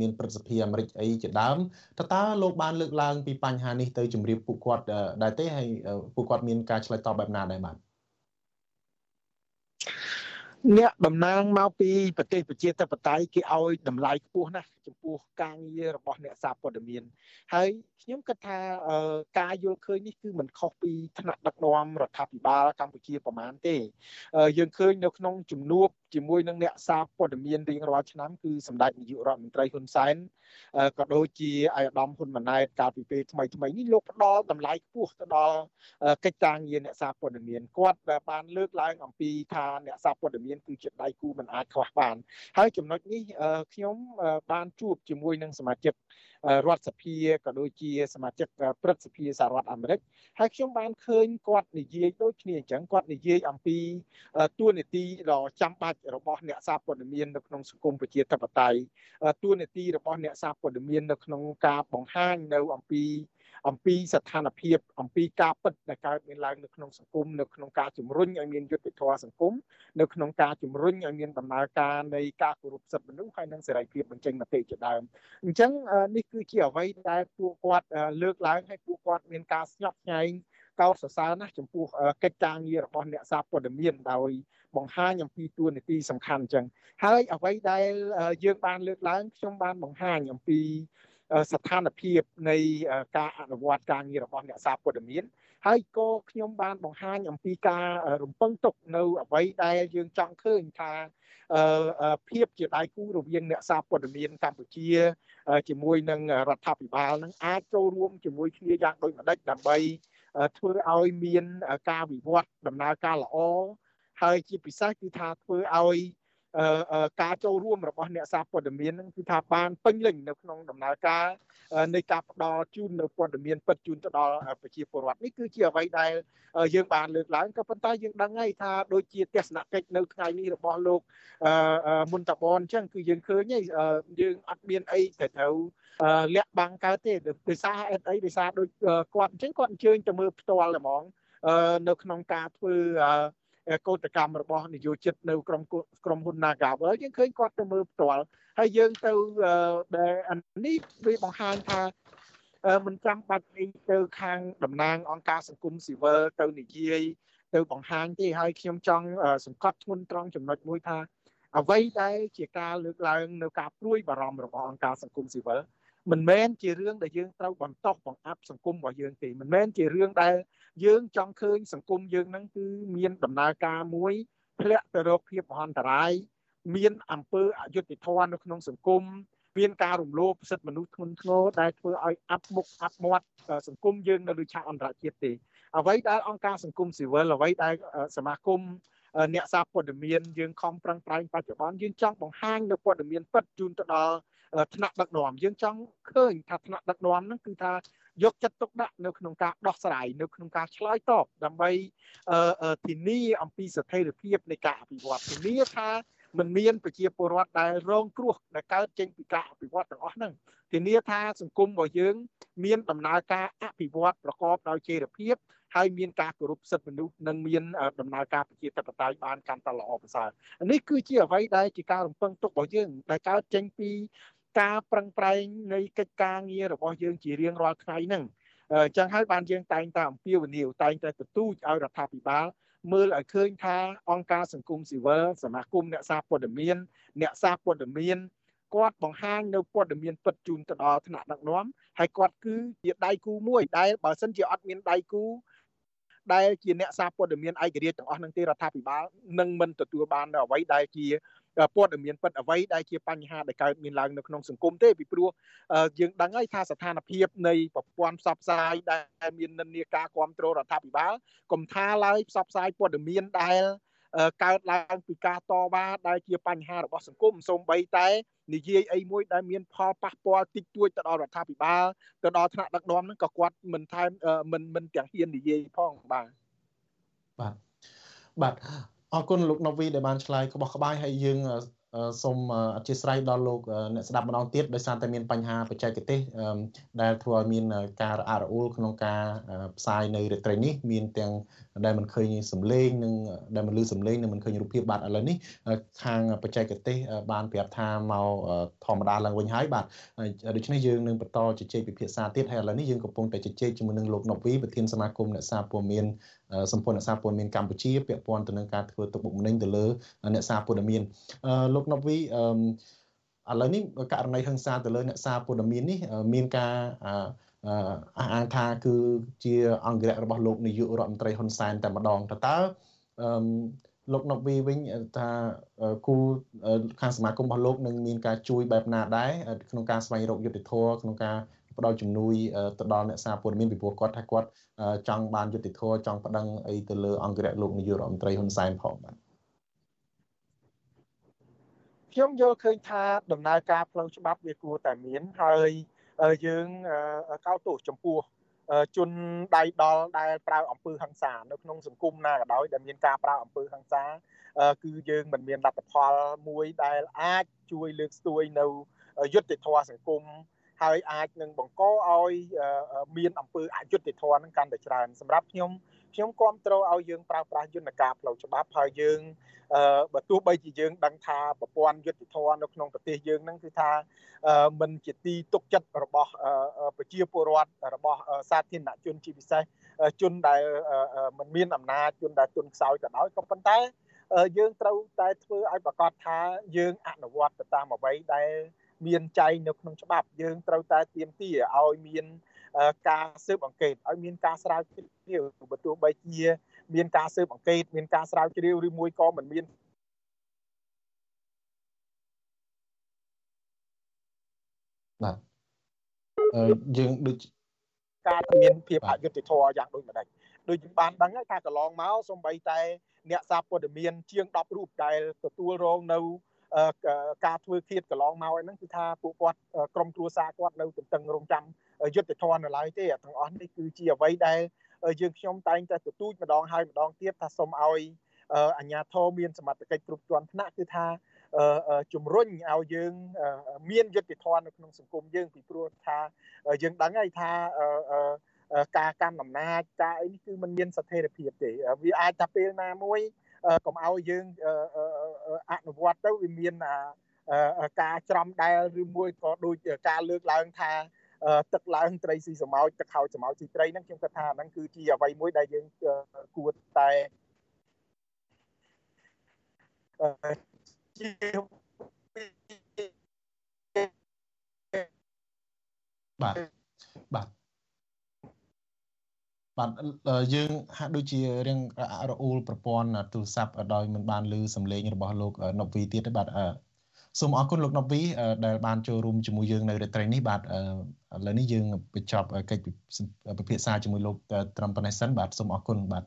មានព្រឹទ្ធសភាអាមេរិកអីជាដើមតើតើលោកបានលើកឡើងពីបញ្ហានេះទៅជម្រាបពួកគាត់ដែរទេហើយពួកគាត់មានការឆ្លើយតបបែបណាដែរបាទអ្នកតំណាងមកពីប្រទេសប្រជាធិបតេយ្យគេឲ្យតម្លៃខ្ពស់ណាស់ ចំពោះការងាររបស់អ្នកសារព័ត៌មាន ហើយខ្ញុំគិតថាការយល់ឃើញនេះគឺមិនខុសពីថ្នាក់ដឹកនាំរដ្ឋាភិបាលកម្ពុជាប្រមាណទេយើងឃើញនៅក្នុងជំនួបជាមួយនឹងអ្នកសារព័ត៌មានរៀងរាល់ឆ្នាំគឺសម្ដេចនាយករដ្ឋមន្ត្រីហ៊ុនសែនក៏ដូចជាអាយដាមហ៊ុនម៉ាណែតកាលពីពេលថ្មីថ្មីនេះលោកផ្ដល់តម្លៃខ្ពស់ទៅដល់កិច្ចការងារអ្នកសារព័ត៌មានគាត់បានលើកឡើងអំពីថាអ្នកសារព័ត៌មានគឺជាដៃគូមិនអាចខ្វះបានហើយចំណុចនេះខ្ញុំបានជួបជាមួយនឹងសមាជិករដ្ឋសភាក៏ដូចជាសមាជិកព្រឹទ្ធសភាសហរដ្ឋអាមេរិកហើយខ្ញុំបានឃើញគាត់និយាយដូចគ្នាអញ្ចឹងគាត់និយាយអំពីទួលនីតិដ៏ចាំបាច់របស់អ្នកសារព័ត៌មាននៅក្នុងសង្គមប្រជាធិបតេយ្យទួលនីតិរបស់អ្នកសារព័ត៌មាននៅក្នុងការបង្ហាញនៅអំពី អំពីស្ថានភាពអំពីការពិតដែលកើតមានឡើងនៅក្នុងសង្គមនៅក្នុងការជំរុញឲ្យមានយុត្តិធម៌សង្គមនៅក្នុងការជំរុញឲ្យមានដំណើរការនៃការគោរពសិទ្ធិមនុស្សហើយនិងសេរីភាពបញ្ចេញមតិជាដើមអញ្ចឹងនេះគឺជាអ្វីដែលពួកគាត់លើកឡើងឲ្យពួកគាត់មានការស្ញប់ស្ញែងកោតសរសើរណាស់ចំពោះកិច្ចការងាររបស់អ្នកសារព័ត៌មានដោយបង្ហាញអំពីទួនាទីសំខាន់អញ្ចឹងហើយអ្វីដែលយើងបានលើកឡើងខ្ញុំបានបង្ហាញអំពី ស្ថានភាពនៃការអនុវត្តការងាររបស់អ្នកសារព័ត៌មានហើយក៏ខ្ញុំបានបង្ហាញអំពីការរំពឹងទុកនៅអ្វីដែលយើងចង់ឃើញថាភាពជាដៃគូរវាងអ្នកសារព័ត៌មានកម្ពុជា ជាមួយនឹងរដ្ឋាភិបាលនឹងអាចចូលរួមជាមួយគ្នាយ៉ាងដូចម្ដេចដើម្បីធ្វើឲ្យមានការវិវត្តដំណើរការល្អហើយជាពិសេសគឺថាធ្វើឲ្យ ការចូលរួមរបស់អ្នកសារព័ត៌មាននឹងគឺថាបានពេញលេញនៅក្នុងដំណើរការនៃការផ្ដល់ជូននៅព័ត៌មានពិតជូនទៅដល់ប្រជាពលរដ្ឋនេះគឺជាអ្វីដែលយើងបានលើកឡើងក៏ប៉ុន្តែយើងដឹងហើយថាដូចជាទស្សនកិច្ចនៅថ្ងៃនេះរបស់លោកមុនតាបនអញ្ចឹងគឺយើងឃើញហើយយើងអត់មានអីទៅត្រូវលាក់បាំងកើតទេដោយសារអីអីដោយសារដូចគាត់អញ្ចឹងគាត់អញ្ជើញទៅមើលផ្ទាល់ហ្មងនៅក្នុងការធ្វើ កោតកម្មរបស់នយោជិតនៅក្រុមក្រុមហ៊ុន Nagavel យើងឃើញគាត់ទៅមើលផ្ទាល់ហើយយើងទៅដែលនេះវាបង្ហាញថាមិនចាំបាច់ទៅខាងតំណាងអង្គការសង្គមស៊ីវិលទៅនិយាយទៅបង្ហាញទេហើយខ្ញុំចង់សង្កត់ធ្ងន់ត្រង់ចំណុចមួយថាអ្វីដែលជាការលើកឡើងនៅការព្រួយបារម្ភរបស់អង្គការសង្គមស៊ីវិលមិនមែនជារឿងដែលយើងត្រូវបន្តបង្អាប់សង្គមរបស់យើងទេមិនមែនជារឿងដែល យើងចង់ឃើញសង្គមយើងហ្នឹងគឺមានដំណើរការមួយធ្លាក់ទៅរកភាពមហន្តរាយមានអំពើអយុត្តិធម៌នៅក្នុងសង្គមមានការរំលោភសិទ្ធិមនុស្សធ្ងន់ធ្ងរដែលធ្វើឲ្យអាប់មុខអាប់មាត់សង្គមយើងនៅលើឆាកអន្តរជាតិទេអ្វីដែលអង្គការសង្គមស៊ីវិលអ្វីដែលសមាគមអ្នកសារព័ត៌មានយើងខំប្រឹងប្រែងបច្ចុប្បន្នយើងចង់បង្ហាញនៅព័ត៌មានពិតជូនទៅដល់ថ្នាក់ដឹកនាំយើងចង់ឃើញថាថ្នាក់ដឹកនាំហ្នឹងគឺថា យកចិត្តទុកដាក់នៅក្នុងការដោះស្រាយនៅក្នុងការឆ្លើយតបដើម្បីធានាអំពីស្ថិរភាពនៃការអភិវឌ្ឍធានាថាមិនមានប្រជាពលរដ្ឋដែលរងគ្រោះដែលកើតចេញពីការអភិវឌ្ឍទាំងអស់ហ្នឹងធានាថាសង្គមរបស់យើង មានដំណើរការអភិវឌ្ឍប្រកបដោយចីរភាពហើយមានការគោរពសិទ្ធិមនុស្សនិងមានដំណើរការប្រជាធិបតេយ្យបានកាន់តែល្អប្រសើរនេះគឺជាអ្វីដែលជាការរំពឹងទុករបស់យើងដែលកើតចេញពី ការប្រឹងប្រែងនៃកិច្ចការងាររបស់យើងជារៀងរាល់ថ្ងៃហ្នឹងអញ្ចឹងហើយបានយើងតែងតែអំពាវនាវតែងតែទទូចឲ្យរដ្ឋាភិបាលមើលឲ្យឃើញថាអង្គការសង្គមស៊ីវិលសមាគមអ្នកសារព័ត៌មានអ្នកសារព័ត៌មានគាត់បង្ហាញនៅព័ត៌មានពិតជូនទៅដល់ថ្នាក់ដឹកនាំហើយគាត់គឺជាដៃគូមួយដែលបើសិនជាអត់មានដៃគូដែលជាអ្នកសារព័ត៌មានឯករាជ្យទាំងអស់នឹងទេរដ្ឋាភិបាលនឹងមិនទទួលបាននៅអ្វីដែលជា ព័ត៌មានពិតអ្វីដែលជាបញ្ហាដែលកើតមានឡើងនៅក្នុងសង្គមទេពីព្រោះយើងដឹងហើយថាស្ថានភាពនៃប្រព័ន្ធផ្សព្វផ្សាយដែលមាននិន្នាការគ្រប់គ្រងរដ្ឋាភិបាលកុំថាឡើយផ្សព្វផ្សាយព័ត៌មានដែលកើតឡើងពីការតវ៉ាដែលជាបញ្ហារបស់សង្គមសូម្បីតែនិយាយអីមួយដែលមានផលប៉ះពាល់តិចតួចទៅដល់រដ្ឋាភិបាលទៅដល់ថ្នាក់ដឹកនាំហ្នឹងក៏គាត់មិនថែមមិនមិនទាំងហ៊ាននិយាយផងបាទបាទបាទ អរគុណលោកណូវីដែលបានឆ្លើយក្បោះក្បាយហើយយើងសូមអធិស្ឋានដល់លោកអ្នកស្ដាប់ម្ដងទៀតដោយសារតែមានបញ្ហាបច្ចេកទេសដែលធ្វើឲ្យមានការរអាក់រអួលក្នុងការផ្សាយនៅរាត្រីនេះមានទាំង ដែលមិនឃើញសំឡេងនិងដែលមិនឮសំឡេងនិងមិនឃើញរូបភាពបាទឥឡូវនេះខាងបច្ចេកទេសបានប្រាប់ថាមកធម្មតាឡើងវិញហើយបាទដូច្នេះយើងនឹងបន្តជជែកពិភាក្សាទៀតហើយឥឡូវនេះយើងកំពុងតែជជែកជាមួយនឹងលោកណូវីប្រធានសមាគមអ្នកសារព័ត៌មានសម្ព័ន្ធអ្នកសារព័ត៌មានកម្ពុជាពាក់ព័ន្ធទៅនឹងការធ្វើទុកបុកម្នេញទៅលើអ្នកសារព័ត៌មានលោកណូវីអឺឥឡូវនេះករណីហិង្សាទៅលើអ្នកសារព័ត៌មាននេះមានការ អះអាងថាគឺជាអង្គរៈរបស់លោកនាយករដ្ឋមន្ត្រីហ៊ុនសែនតែម្ដងតើតើអឺលោកណប់វីវិញថាគូខាងសមាគមរបស់លោកនឹងមានការជួយបែបណាដែរក្នុងការស្វែងរកយុត្តិធម៌ក្នុងការផ្ដល់ជំនួយទៅដល់អ្នកសារព័ត៌មានពីព្រោះគាត់ថាគាត់ចង់បានយុត្តិធម៌ចង់ប្តឹងអីទៅលើអង្គរៈលោកនាយករដ្ឋមន្ត្រីហ៊ុនសែនផងបាទខ្ញុំយល់ឃើញថាដំណើរការផ្លូវច្បាប់វាគួរតែមានហើយ យើងកោតទោសចំពោះជនដៃដល់ដែលប្រើអំពើហិង្សានៅក្នុងសង្គមណាក៏ដោយដែលមានការប្រើអំពើហិង្សាគឺយើងមិនមានលទ្ធផលមួយដែលអាចជួយលើកស្ទួយនៅយុត្តិធម៌សង្គមហើយអាចនឹងបង្កឲ្យមានអំពើអយុត្តិធម៌នឹងកាន់តែច្រើនសម្រាប់ខ្ញុំ ខ្ញុំគ្រប់គ្រងឲ្យយើងប្រើប្រាស់យន្តការផ្លូវច្បាប់ហើយយើងបើទោះបីជាយើងដឹងថាប្រព័ន្ធយុត្តិធម៌នៅក្នុងប្រទេសយើងហ្នឹងគឺថាมันជាទីទុកចិត្តរបស់ប្រជាពលរដ្ឋរបស់សាធារណជនជាពិសេសជនដែលមិនមានអំណាចជនដែលទុនខ្សោយក៏ដោយក៏ប៉ុន្តែយើងត្រូវតែធ្វើឲ្យប្រកាសថាយើងអនុវត្តទៅតាមអ្វីដែលមានចែងនៅក្នុងច្បាប់យើងត្រូវតែទៀមទាឲ្យមាន ការស៊ើបអង្កេតឲ្យមានការស្រាវជ្រាវបើទោះបីជា មានការស៊ើបអង្កេតមានការស្រាវជ្រាវឬមួយក៏មិនមានបាទអឺយើងដូចការមានភាពអយុត្តិធម៌យ៉ាងដូចម្ដេចដូចយើងបានដឹងហើយថាកន្លងមកសំបីតែ អ្នកសារព័ត៌មានជាង10រូបដែលទទួលរងនៅ ការធ្វើឃាតកន្លងមកហ្នឹងគឺថាពួកគាត់ក្រុមគ្រួសារគាត់នៅទន្ទឹងរង់ចាំយុទ្ធធននៅឡើយទេទាំងអស់នេះគឺជាអ្វីដែលយើងខ្ញុំតែងតែទទូចម្ដងហើយម្ដងទៀតថាសូមឲ្យអាជ្ញាធរមានសមត្ថកិច្ចគ្រប់ជាន់ថ្នាក់គឺថាជំរុញឲ្យយើងមានយុត្តិធម៌នៅក្នុងសង្គមយើងពីព្រោះថាយើងដឹងហើយថាការកាន់អំណាចការអីនេះគឺมันមានស្ថិរភាពទេវាអាចថាពេលណាមួយ កុំឲ្យយើងអនុវត្តទៅវាមានការច្រំដែលឬមួយក៏ដូចការលើកឡើងថាទឹកឡើងត្រីស៊ីសម្ោចទឹកហោចសម្ោចស៊ីត្រីហ្នឹងខ្ញុំគិតថាហ្នឹងគឺជាអ្វីមួយដែលយើងគួរតែជាបាទបាទ បាទយើងហាក់ដូចជារៀងរអ៊ូលប្រព័ន្ធទូរស័ព្ទដោយមិនបានឮសំឡេងរបស់លោកណប់វីទៀតទេបាទសូមអរគុណលោកណប់វីដែលបានចូលរួមជាមួយយើងនៅរាត្រីនេះបាទឥឡូវនេះយើងបញ្ចប់កិច្ចពិភាក្សាជាមួយលោកត្រឹមប៉ុណ្ណេះសិនបាទសូមអរគុណបាទ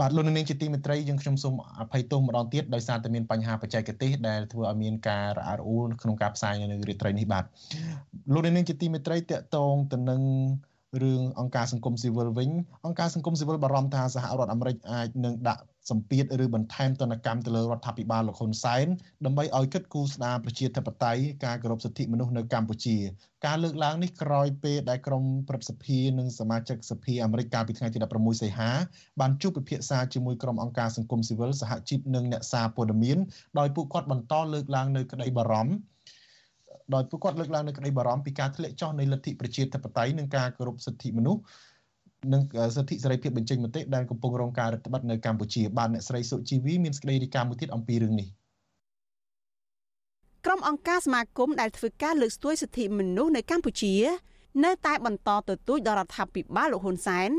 បាទលោកនាងជាទីមេត្រីយើងខ្ញុំសូមអភ័យទោសម្ដងទៀតដោយសារតែមានបញ្ហាបច្ចេកទេសដែលធ្វើឲ្យមានការរអាក់រអួលក្នុងការផ្សាយនៅរាត្រីនេះបាទលោកនាងជាទីមេត្រីតកតងទៅនឹង រឿងអង្គការសង្គមស៊ីវិលវិញអង្គការសង្គមស៊ីវិលបារម្ភថាសហរដ្ឋអាមេរិកអាចនឹងដាក់សម្ពាធឬបន្ថែមទណ្ឌកម្មទៅលើរដ្ឋាភិបាលលោកហ៊ុនសែនដើម្បីឲ្យគិតគូរស្ដារប្រជាធិបតេយ្យការគោរពសិទ្ធិមនុស្សនៅកម្ពុជាការលើកឡើងនេះក្រោយពេលដែលក្រុមព្រឹទ្ធសភានិងសមាជិកសភាអាមេរិកកាលពីថ្ងៃទី16សីហាបានជួបពិភាក្សាជាមួយក្រុមអង្គការសង្គមស៊ីវិលសហជីពនិងអ្នកសារព័ត៌មានដោយពួកគាត់បន្តលើកឡើងនៅក្តីបារម្ភ ដោយពួកគាត់លើកឡើងនៅក្តីបារម្ភពីការធ្លាក់ចុះនៃលទ្ធិប្រជាធិបតេយ្យនិងការគោរពសិទ្ធិមនុស្សនិងសិទ្ធិសេរីភាពបញ្ចេញមតិដែលកំពុងរងការរឹតបន្តឹងនៅកម្ពុជាបានអ្នកស្រីសុជីវីមានសេចក្តីរាយការណ៍មួយទៀតអំពីរឿងនេះក្រុមអង្គការសមាគមដែលធ្វើការលើកស្ទួយសិទ្ធិមនុស្សនៅកម្ពុជា នៅតែបន្តទទូចដល់រដ្ឋាភិបាលលោកហ៊ុនសែន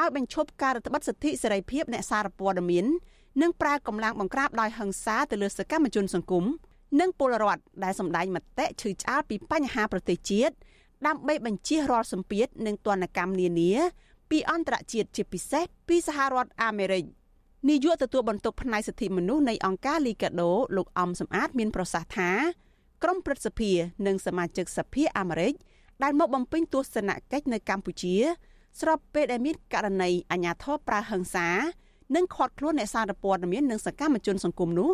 ឲ្យបញ្ឈប់ការរដ្ឋបិទសិទ្ធិសេរីភាពអ្នកសារព័ត៌មាននិងប្រើកម្លាំងបង្ក្រាបដោយហិង្សាទៅលើសកម្មជនសង្គម និងពលរដ្ឋដែលសម្ដែងមតិឈឺឆ្អាលពីបញ្ហាប្រទេសជាតិដើម្បីបញ្ជៀសរាល់សម្ពាធនិងទណ្ឌកម្មនានាពីអន្តរជាតិជាពិសេសពីសហរដ្ឋអាមេរិកនាយកទទួលបន្ទុកផ្នែកសិទ្ធិមនុស្សនៃអង្គការលីកាដូលោកអំសំអាតមានប្រសាសន៍ថាក្រមព្រឹទ្ធសភា និងសមាជិកសភាអាមេរិកដែលមកបំពេញទស្សនកិច្ចនៅកម្ពុជា ស្របពេលដែលមានករណីអាញាធរប្រើហិង្សា និងខាត់ខ្លួនអ្នកសារព័ត៌មាននិងសកម្មជនសង្គមនោះ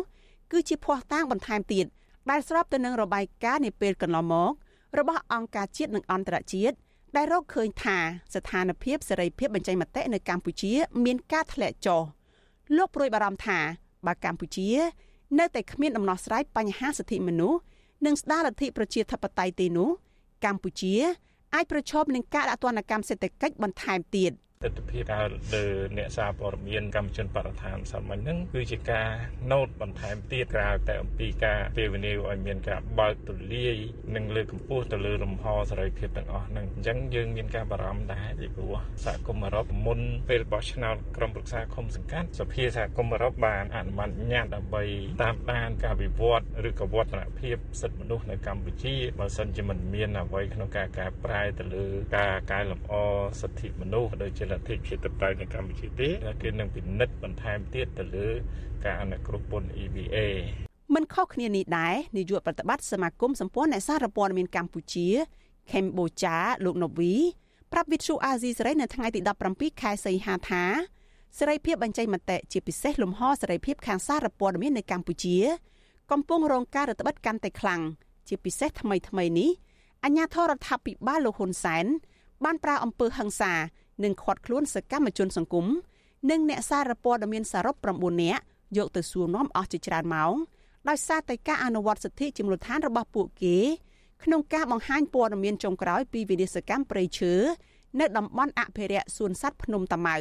គឺជាភ័ស្តុតាងបន្ថែមទៀតដែលស្របទៅនឹងរបាយការណ៍នាពេលកន្លងមករបស់អង្គការជាតិនិងអន្តរជាតិដែលរកឃើញថាស្ថានភាពសេរីភាពបញ្ចេញមតិនៅកម្ពុជា មានការធ្លាក់ចុះលោកព្រួយបារម្ភថាបើកម្ពុជា នៅតែគ្មានដំណោះស្រាយបញ្ហាសិទ្ធិមនុស្សនិងស្ដារលទ្ធិប្រជាធិបតេយ្យទេនោះកម្ពុជាអាចប្រឈមនឹងការដាក់ទណ្ឌកម្មសេដ្ឋកិច្ចបន្ថែមទៀត។ ទស្សនវិជ្ជាការលើអ្នកសារព័ត៌មានកម្មជនបរិស្ថានសាមញ្ញហ្នឹងគឺជាការណូតបន្ថែមទៀតក្រៅតែអំពីការពេលវេលាឲ្យមានការបើកទូលាយនិងលើកកម្ពស់ទៅលើលំហសេរីភាពទាំងអស់ហ្នឹងអញ្ចឹងយើងមានការបារម្ភដែរពីព្រោះសហគមន៍អឺរ៉ុបមុនពេលបោះឆ្នោតក្រុមប្រឹក្សាឃុំសង្កាត់សភាសហគមន៍អឺរ៉ុបបានអនុម័តញត្តិដើម្បីតាមដានការវិវត្តឬក៏វឌ្ឍនភាពសិទ្ធិមនុស្សនៅកម្ពុជាបើសិនជាមិនមានអ្វីក្នុងការកែប្រែទៅលើការកែលម្អសិទ្ធិមនុស្សដូចជាលទ្ធិជាតិតបតែនៅកម្ពុជាទេគេនឹងពិនិត្យបន្ថែមទៀតទៅលើការអនុគ្រោះពន្ធ EBA មិនខុសគ្នានេះដែរនាយកប្រតិបត្តិសមាគមសម្ព័ន្ធអ្នកសារព័ត៌មានកម្ពុជាខេមបូចាលោកណូវីប្រាប់វិទ្យុអាស៊ីសេរីនៅថ្ងៃទី17ខែសីហាថាសេរីភាពបញ្ចេញមតិជាពិសេសលំហសេរីភាពខាងសារព័ត៌មាននៅកម្ពុជា កំពុងរងការរឹតបន្តឹងកាន់តែខ្លាំងជាពិសេសថ្មីថ្មីនេះអញ្ញាធរដ្ឋាភិបាលលោកហ៊ុនសែនបានប្រើអំពើហិង្សា និងខាត់ខ្លួនសកម្មជនសង្គមនិងអ្នកសារព័ត៌មានសរុប9នាក់យកទៅសួរនាំអស់ជាច្រើនម៉ោងដោយសារតែការអនុវត្តសិទ្ធិជាមូលដ្ឋានរបស់ពួកគេក្នុងការបង្ហាញព័ត៌មានចុងក្រោយពីវិនិស្សកម្មព្រៃឈើនៅតំបន់អភិរក្សសួនសត្វភ្នំតាម៉ៅ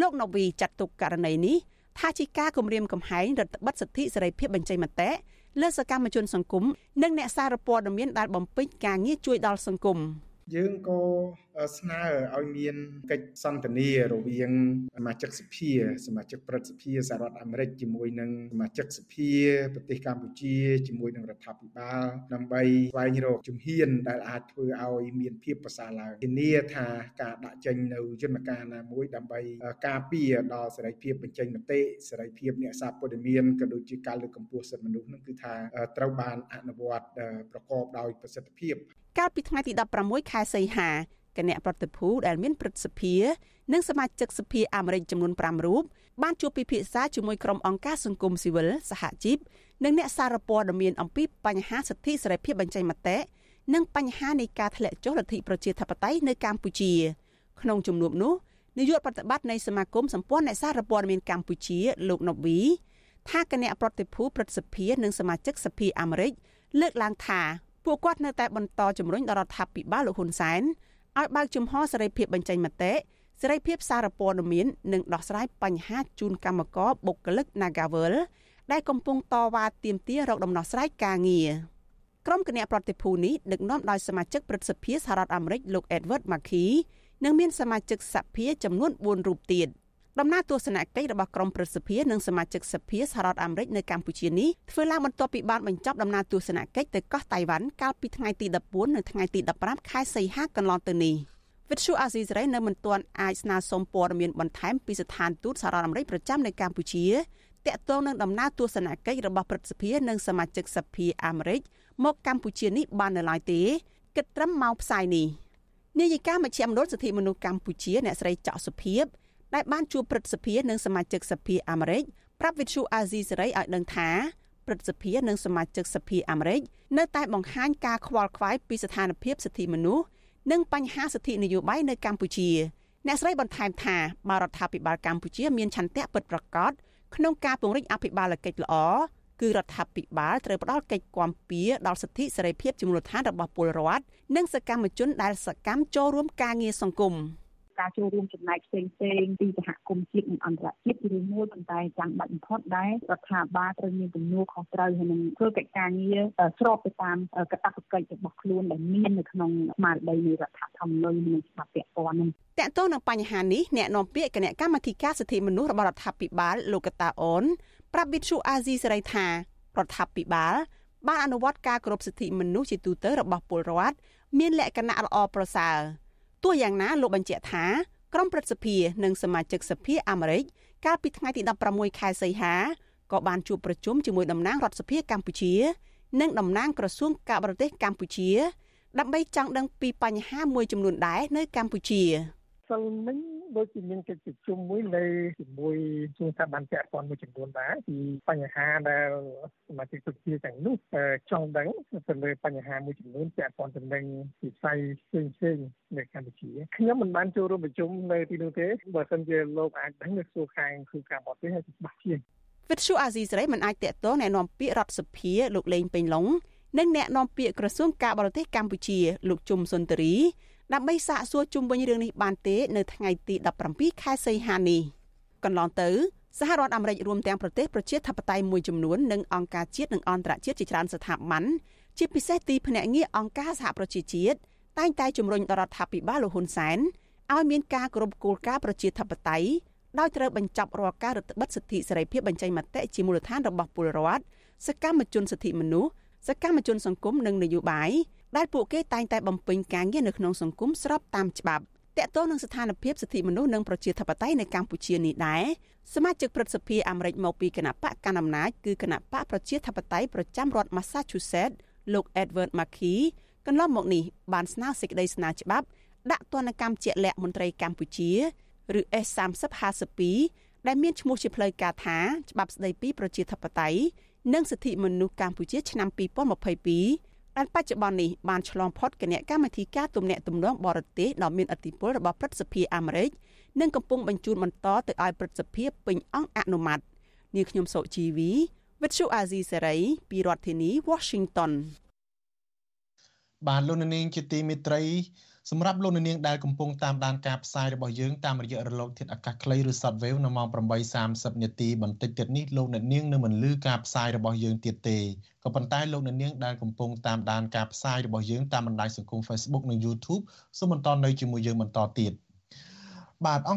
លោកណូវីចាត់ទុកករណីនេះថាជាការគំរាមកំហែងរដ្ឋបិទសិទ្ធិសេរីភាពបញ្ចេញមតិលើសកម្មជនសង្គមនិងអ្នកសារព័ត៌មានដែលបំពេញការងារជួយដល់សង្គម។ យើងក៏ស្នើឲ្យមានកិច្ចសន្ទនារវាងសមាជិកសភាសមាជិកព្រឹទ្ធសភាសហរដ្ឋអាមេរិកជាមួយនឹងសមាជិកសភាប្រទេសកម្ពុជាជាមួយនឹងរដ្ឋាភិបាលដើម្បីស្វែងរកជំហានដែលអាចធ្វើឲ្យមានភាពប្រសើរឡើងធានាថាការដាក់ចេញនៅយន្តការណាមួយដើម្បីការពារដល់សេរីភាពបញ្ចេញមតិសេរីភាពអ្នកសារព័ត៌មានក៏ដូចជាការលើកកម្ពស់សិទ្ធិមនុស្សនឹងគឺថាត្រូវបានអនុវត្តប្រកបដោយប្រសិទ្ធភាព កាលពីថ្ងៃទី16ខែសីហាគណៈប្រតិភូដែលមានព្រឹទ្ធសភានិងសមាជិកសភាអាមេរិកចំនួន5រូបបានជួបពិភាក្សាជាមួយក្រុមអង្គការសង្គមស៊ីវិលសហជីពនិងអ្នកសារព័ត៌មានអំពីបញ្ហាសិទ្ធិសេរីភាពបញ្ចេញមតិនិងបញ្ហានៃការធ្លាក់ចុះលទ្ធិប្រជាធិបតេយ្យនៅកម្ពុជា ក្នុងជំនួបនោះនាយកប្រតិបត្តិនៃសមាគមសម្ព័ន្ធអ្នកសារព័ត៌មានកម្ពុជាលោកណូវីថាគណៈប្រតិភូព្រឹទ្ធសភានិងសមាជិកសភាអាមេរិកលើកឡើងថា ពួកគាត់នៅតែបន្តជំរុញដល់រដ្ឋាភិបាលលោកហ៊ុនសែនឲ្យបើកជំហរសេរីភាពបញ្ចេញមតិសេរីភាពសារព័ត៌មាននិងដោះស្រាយបញ្ហាជូនកម្មករបុគ្គលិក Nagavel ដែលកំពុងតវ៉ាទាមទាររកដំណោះស្រាយការងារក្រុមគណៈប្រតិភូនេះដឹកនាំដោយសមាជិកព្រឹទ្ធសភាសហរដ្ឋអាមេរិកលោក Edward Markey និងមានសមាជិកសភាចំនួន4រូបទៀត។ ដំណើរទស្សនកិច្ចរបស់ក្រុមប្រសិទ្ធិនិងសមាជិកសភាសហរដ្ឋអាមេរិកនៅកម្ពុជានេះធ្វើឡើងបន្ទាប់ពីបានបញ្ចប់ដំណើរទស្សនកិច្ចទៅកោះតៃវ៉ាន់កាលពីថ្ងៃទី14និងថ្ងៃទី15ខែសីហាកន្លងទៅនេះវិទ្យុអាស៊ីសេរីនៅមិនទាន់អាចស្នើសុំព័ត៌មានបន្ថែមពីស្ថានទូតសហរដ្ឋអាមេរិកប្រចាំនៅកម្ពុជាតាក់ទងនឹងដំណើរទស្សនកិច្ចរបស់ព្រឹទ្ធសភានិងសមាជិកសភាអាមេរិកមកកម្ពុជានេះបាននៅឡើយទេគិតត្រឹមម៉ោងផ្សាយនេះនាយិកាមជ្ឈមណ្ឌលសិទ្ធិមនុស្សកម្ពុជាអ្នកស្រីចောက်សុភីប ដែលបានជួបព្រឹទ្ធសភានិងសមាជិកសភាអាមេរិកប្រាប់វិទ្យុអាស៊ីសេរីឲ្យដឹងថាព្រឹទ្ធសភានិងសមាជិកសភាអាមេរិកនៅតែបង្ហាញការខ្វល់ខ្វាយពីស្ថានភាពសិទ្ធិមនុស្សនិងបញ្ហាសិទ្ធិនយោបាយនៅកម្ពុជាអ្នកស្រីបន្ថែមថាបរដ្ឋាភិបាលកម្ពុជាមានឆន្ទៈពិតប្រាកដក្នុងការពង្រឹងអភិបាលកិច្ចល្អគឺរដ្ឋាភិបាលត្រូវផ្ដល់កិច្ចគាំពៀដល់សិទ្ធិសេរីភាពជាមូលដ្ឋានរបស់ពលរដ្ឋនិងសកម្មជនដែលសកម្មចូលរួមការងារសង្គម។ ការចូលរួមចំណែកផ្សេងផ្សេងពីសហគមន៍ជាតិនិងអន្តរជាតិគឺមួយប៉ុន្តែចាំបាច់បំផុតដែររដ្ឋាភិបាលត្រូវមានទំនួលខុសត្រូវហើយនឹងធ្វើកិច្ចការងារស្របទៅតាមកាតព្វកិច្ចរបស់ខ្លួនដែលមាននៅក្នុងស្មារតីនៃរដ្ឋធម្មនុញ្ញនិងច្បាប់ពាក់ព័ន្ធនោះតកតងនឹងបញ្ហានេះអ្នកនាំពាក្យគណៈកម្មាធិការសិទ្ធិមនុស្សរបស់រដ្ឋាភិបាលលោកកតាអូនប្រាប់វិទ្យុអាស៊ីសេរីថារដ្ឋាភិបាលបានអនុវត្តការគោរពសិទ្ធិមនុស្សជាទូទៅរបស់ពលរដ្ឋមានលក្ខណៈល្អប្រសើរ ទោះយ៉ាងណាលោកបញ្ជាក់ថាក្រុមព្រឹទ្ធសភានិងសមាជិកសភាអាមេរិកកាលពីថ្ងៃទី16ខែសីហាក៏បានជួបប្រជុំជាមួយតំណាងរដ្ឋសភាកម្ពុជា និងតំណាងក្រសួងការបរទេសកម្ពុជាដើម្បីចង់ដឹងពីបញ្ហាមួយចំនួនដែរនៅកម្ពុជាសិលមិញ ដូចជាមានកិច្ចប្រជុំមួយនៅជាមួយជួនតាមបានពាក់ព័ន្ធមួយចំនួនដែរពីបញ្ហាដែលសមាជិកសុខាទាំងនោះចង់ដឹងទៅលើបញ្ហាមួយចំនួនពាក់ព័ន្ធទៅនឹងវិស័យផ្សេងផ្សេងនៅកម្ពុជាខ្ញុំមិនបានចូលរួមប្រជុំនៅទីនោះទេបើមិនជាលោកអាចដឹងនៅសួរខាងគ្រូការបរទេសហើយច្បាស់ជាងវិទ្យុអាស៊ីសេរីមិនអាចតកតងណែនាំពាក្យរដ្ឋសភាលោកលេងពេញឡុងនិងអ្នកនាំពាក្យក្រសួងការបរទេសកម្ពុជាលោកជុំសុនតរី ដើម្បីសាកសួរជុំវិញរឿងនេះបានទេ នៅថ្ងៃទី17ខែសីហានេះកន្លងទៅសហរដ្ឋអាមេរិករួមទាំងប្រទេសប្រជាធិបតេយ្យមួយចំនួននិងអង្គការជាតិនិងអន្តរជាតិជាច្រើនស្ថាប័នជាពិសេសទីភ្នាក់ងារអង្គការសហប្រជាជាតិតែងតែជំរុញដល់រដ្ឋាភិបាលលោកហ៊ុនសែនឲ្យមានការគោរពគោលការណ៍ប្រជាធិបតេយ្យដោយត្រូវបញ្ចប់រាល់ការរឹតបន្តឹងសិទ្ធិសេរីភាពបញ្ចេញមតិជាមូលដ្ឋានរបស់ពលរដ្ឋសកម្មជនសិទ្ធិមនុស្សសកម្មជនសង្គមនិងនយោបាយ ដែលពួកគេតែងតែបំពេញការងារនៅក្នុងសង្គមស្របតាមច្បាប់តកតងនឹងស្ថានភាពសិទ្ធិមនុស្សនិងប្រជាធិបតេយ្យនៅកម្ពុជានេះដែរសមាជិកព្រឹទ្ធសភាអាមេរិកមកពីគណៈបកកណ្ដាលអំណាចគឺគណៈបកប្រជាធិបតេយ្យប្រចាំរដ្ឋ Massachusetts លោក Edward Markey កន្លងមកនេះបានស្នើសេចក្តីស្នើច្បាប់ដាក់ទណ្ឌកម្មជាក់លាក់មន្ត្រីកម្ពុជាឬ S3052 ដែលមានឈ្មោះជាផ្លូវការថាច្បាប់ស្តីពីប្រជាធិបតេយ្យនិងសិទ្ធិមនុស្សកម្ពុជាឆ្នាំ2022 ដែលបច្ចុប្បន្ននេះបានឆ្លងផុតគណៈកម្មាធិការទំនាក់ទំនងបរទេសដ៏មានឥទ្ធិពលរបស់ព្រឹទ្ធសភាអាមេរិកនិងកំពុងបញ្ជូនបន្តទៅឲ្យព្រឹទ្ធសភាពេញអង្គអនុម័តនាងខ្ញុំសុជីវី វិទ្យុអាស៊ីសេរីពីរដ្ឋធានី Washington បាទលោកនាងជាទីមេត្រី សម្រាប់លោកនាងដែលកំពុងតាមដានការផ្សាយរបស់យើងតាមរយៈរលកធាតុអាកាសខ្លីឬ Shortwave នៅម៉ោង8:30នាទីបន្តិចទៀតនេះលោកនាងនៅមិនលឺការផ្សាយរបស់យើងទៀតទេក៏ប៉ុន្តែលោកនាងដែលកំពុងតាមដានការផ្សាយរបស់យើងតាមបណ្ដាញសង្គម Facebook និង YouTube សូមបន្តនៅជាមួយយើងបន្តទៀតបាទអង្គ